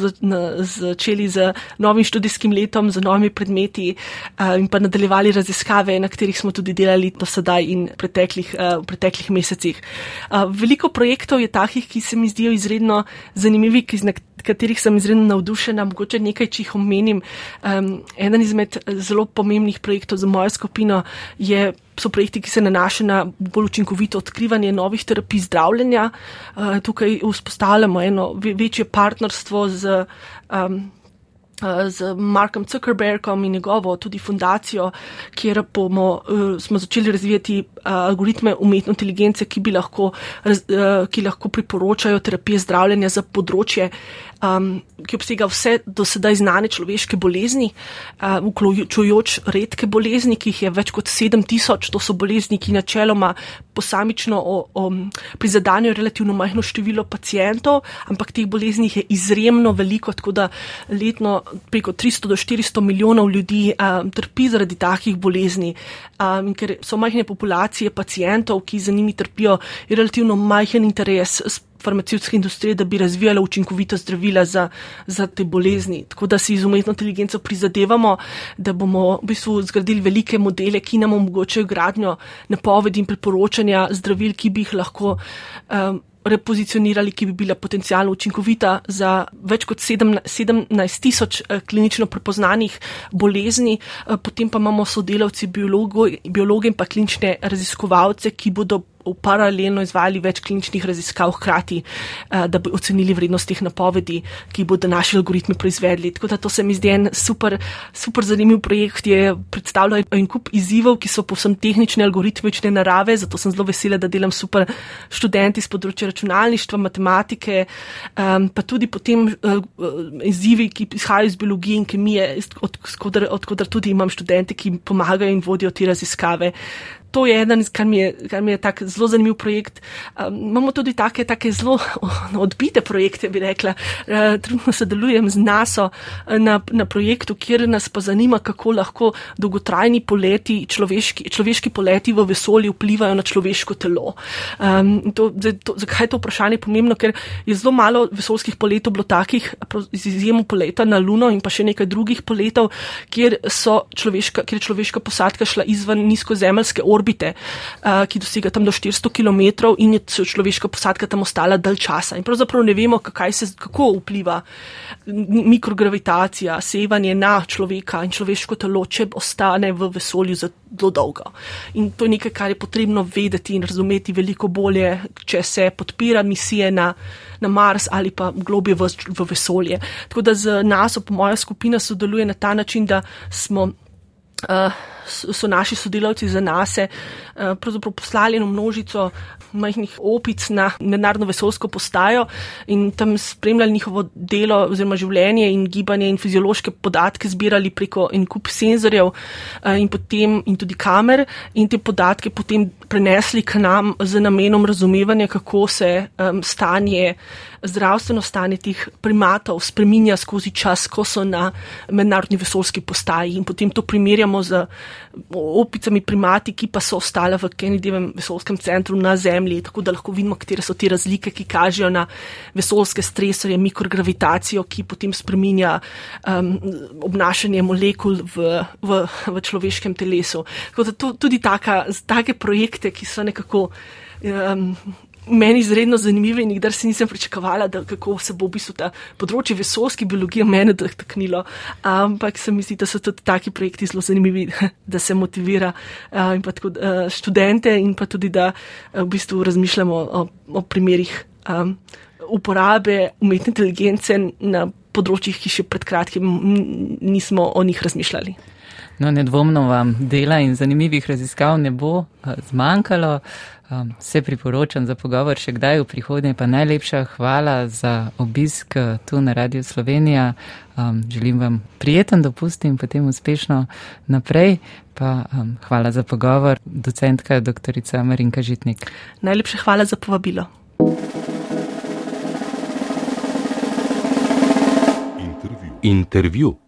začeli z novim študijskim letom, z novimi predmeti uh, in pa nadaljevali raziskave, na katerih smo tudi delali do sedaj in preteklih, uh, v preteklih mesecih. Uh, veliko projektov je takih, ki se mi zdijo izredno zanimivi, ki katerih sem izredno navdušena, mogoče nekaj, če jih omenim. Um, eden izmed zelo pomembnih projektov za mojo skupino je, so projekti, ki se nanašajo na bolj učinkovito odkrivanje novih terapij zdravljenja. Uh, tukaj vzpostavljamo eno večje partnerstvo z. Um, z Markom Zuckerbergom in njegovo tudi fundacijo, kjer bomo, smo začeli razvijati algoritme umetne inteligence, ki, lahko, ki lahko priporočajo terapije zdravljenja za področje, um, ki obsega vse do sedaj znane človeške bolezni, uh, vključujoč redke bolezni, ki jih je več kot 7000. To so bolezni, ki načeloma posamično prizadanjajo relativno majhno število pacijentov, ampak teh bolezni je izjemno veliko, tako da letno preko 300 do 400 milijonov ljudi um, trpi zaradi takih bolezni. Um, ker so majhne populacije pacijentov, ki za njimi trpijo, je relativno majhen interes farmacevtske industrije, da bi razvijala učinkovita zdravila za, za te bolezni. Tako da si z umetno inteligenco prizadevamo, da bomo v bistvu zgradili velike modele, ki nam omogočajo gradnjo napovedi in priporočanja zdravil, ki bi jih lahko. Um, Repozicionirali, ki bi bila potencijalno učinkovita za več kot 17 tisoč eh, klinično prepoznanih bolezni, eh, potem pa imamo sodelavci, biologi in pa klinične raziskovalce, ki bodo paralelno izvajali več kliničnih raziskav hkrati, uh, da bi ocenili vrednost teh napovedi, ki bodo naši algoritmi proizvedli. Tako da to se mi zdi en super, super zanimiv projekt, ki je predstavljal en kup izzivov, ki so povsem tehnične, algoritmične narave, zato sem zelo vesela, da delam super študenti z področja računalništva, matematike, pa tudi potem uh, izzivi, ki izhajajo iz biologije in kemije, odkudar od, od, tudi imam študente, ki pomagajo in vodijo te raziskave to je eden, kar mi je, kar mi je tak zelo zanimiv projekt. Um, imamo tudi take, take zelo <laughs> odbite projekte, bi rekla. Uh, trenutno sodelujem z NASO na, na projektu, kjer nas pa zanima, kako lahko dolgotrajni poleti, človeški, človeški poleti v vesolju vplivajo na človeško telo. Um, to, to, zakaj je to vprašanje pomembno? Ker je zelo malo vesolskih poletov bilo takih, z izjemo poleta na Luno in pa še nekaj drugih poletov, kjer, človeška, kjer je človeška posadka šla izven nizkozemeljske orbite orbite, uh, ki dosega tam do 400 km in je človeška posadka tam ostala dalj časa. In pravzaprav ne vemo, se, kako vpliva mikrogravitacija, sevanje na človeka in človeško telo, če ostane v vesolju za zelo dolgo. In to je nekaj, kar je potrebno vedeti in razumeti veliko bolje, če se podpira misije na, na Mars ali pa globje v, v vesolje. Tako da z nas, moja skupina, sodeluje na ta način, da smo. Uh, so naši sodelavci za nas eh, poslali eno množico majhnih opic na mednarodno vesolsko postajo in tam spremljali njihovo delo oziroma življenje in gibanje in fiziološke podatke zbirali preko en kup senzorjev eh, in, potem, in tudi kamer in te podatke potem prenesli k nam z namenom razumevanja, kako se stanje, zdravstveno stanje teh primatov spreminja skozi čas, ko so na mednarodni vesolski postaji. In potem to primerjamo z opicami primati, ki pa so ostale v Kennedyjevem vesolskem centru na Zemlji, tako da lahko vidimo, katere so te razlike, ki kažejo na vesolske stresorje, mikrogravitacijo, ki potem spreminja um, obnašanje molekul v, v, v človeškem telesu. Tako da to, tudi taka, take projekte, ki so nekako um, meni izredno zanimive in nikdar si nisem pričakovala, da kako se bo v bistvu ta področje vesolske biologije mene dotaknilo. Ampak se mi zdi, da so tudi taki projekti zelo zanimivi, <laughs> da se motivira in pa tako študente in pa tudi, da v bistvu razmišljamo o, o primerih um, uporabe umetne inteligence na področjih, ki še pred kratkim nismo o njih razmišljali. No, nedvomno vam dela in zanimivih raziskav ne bo zmanjkalo. Um, se priporočam za pogovor še kdaj v prihodnje, pa najlepša hvala za obisk uh, tu na Radio Slovenija. Um, želim vam prijeten dopust in potem uspešno naprej. Pa um, hvala za pogovor, docentka dr. Marinka Žitnik. Najlepša hvala za povabilo. Intervju. Intervju.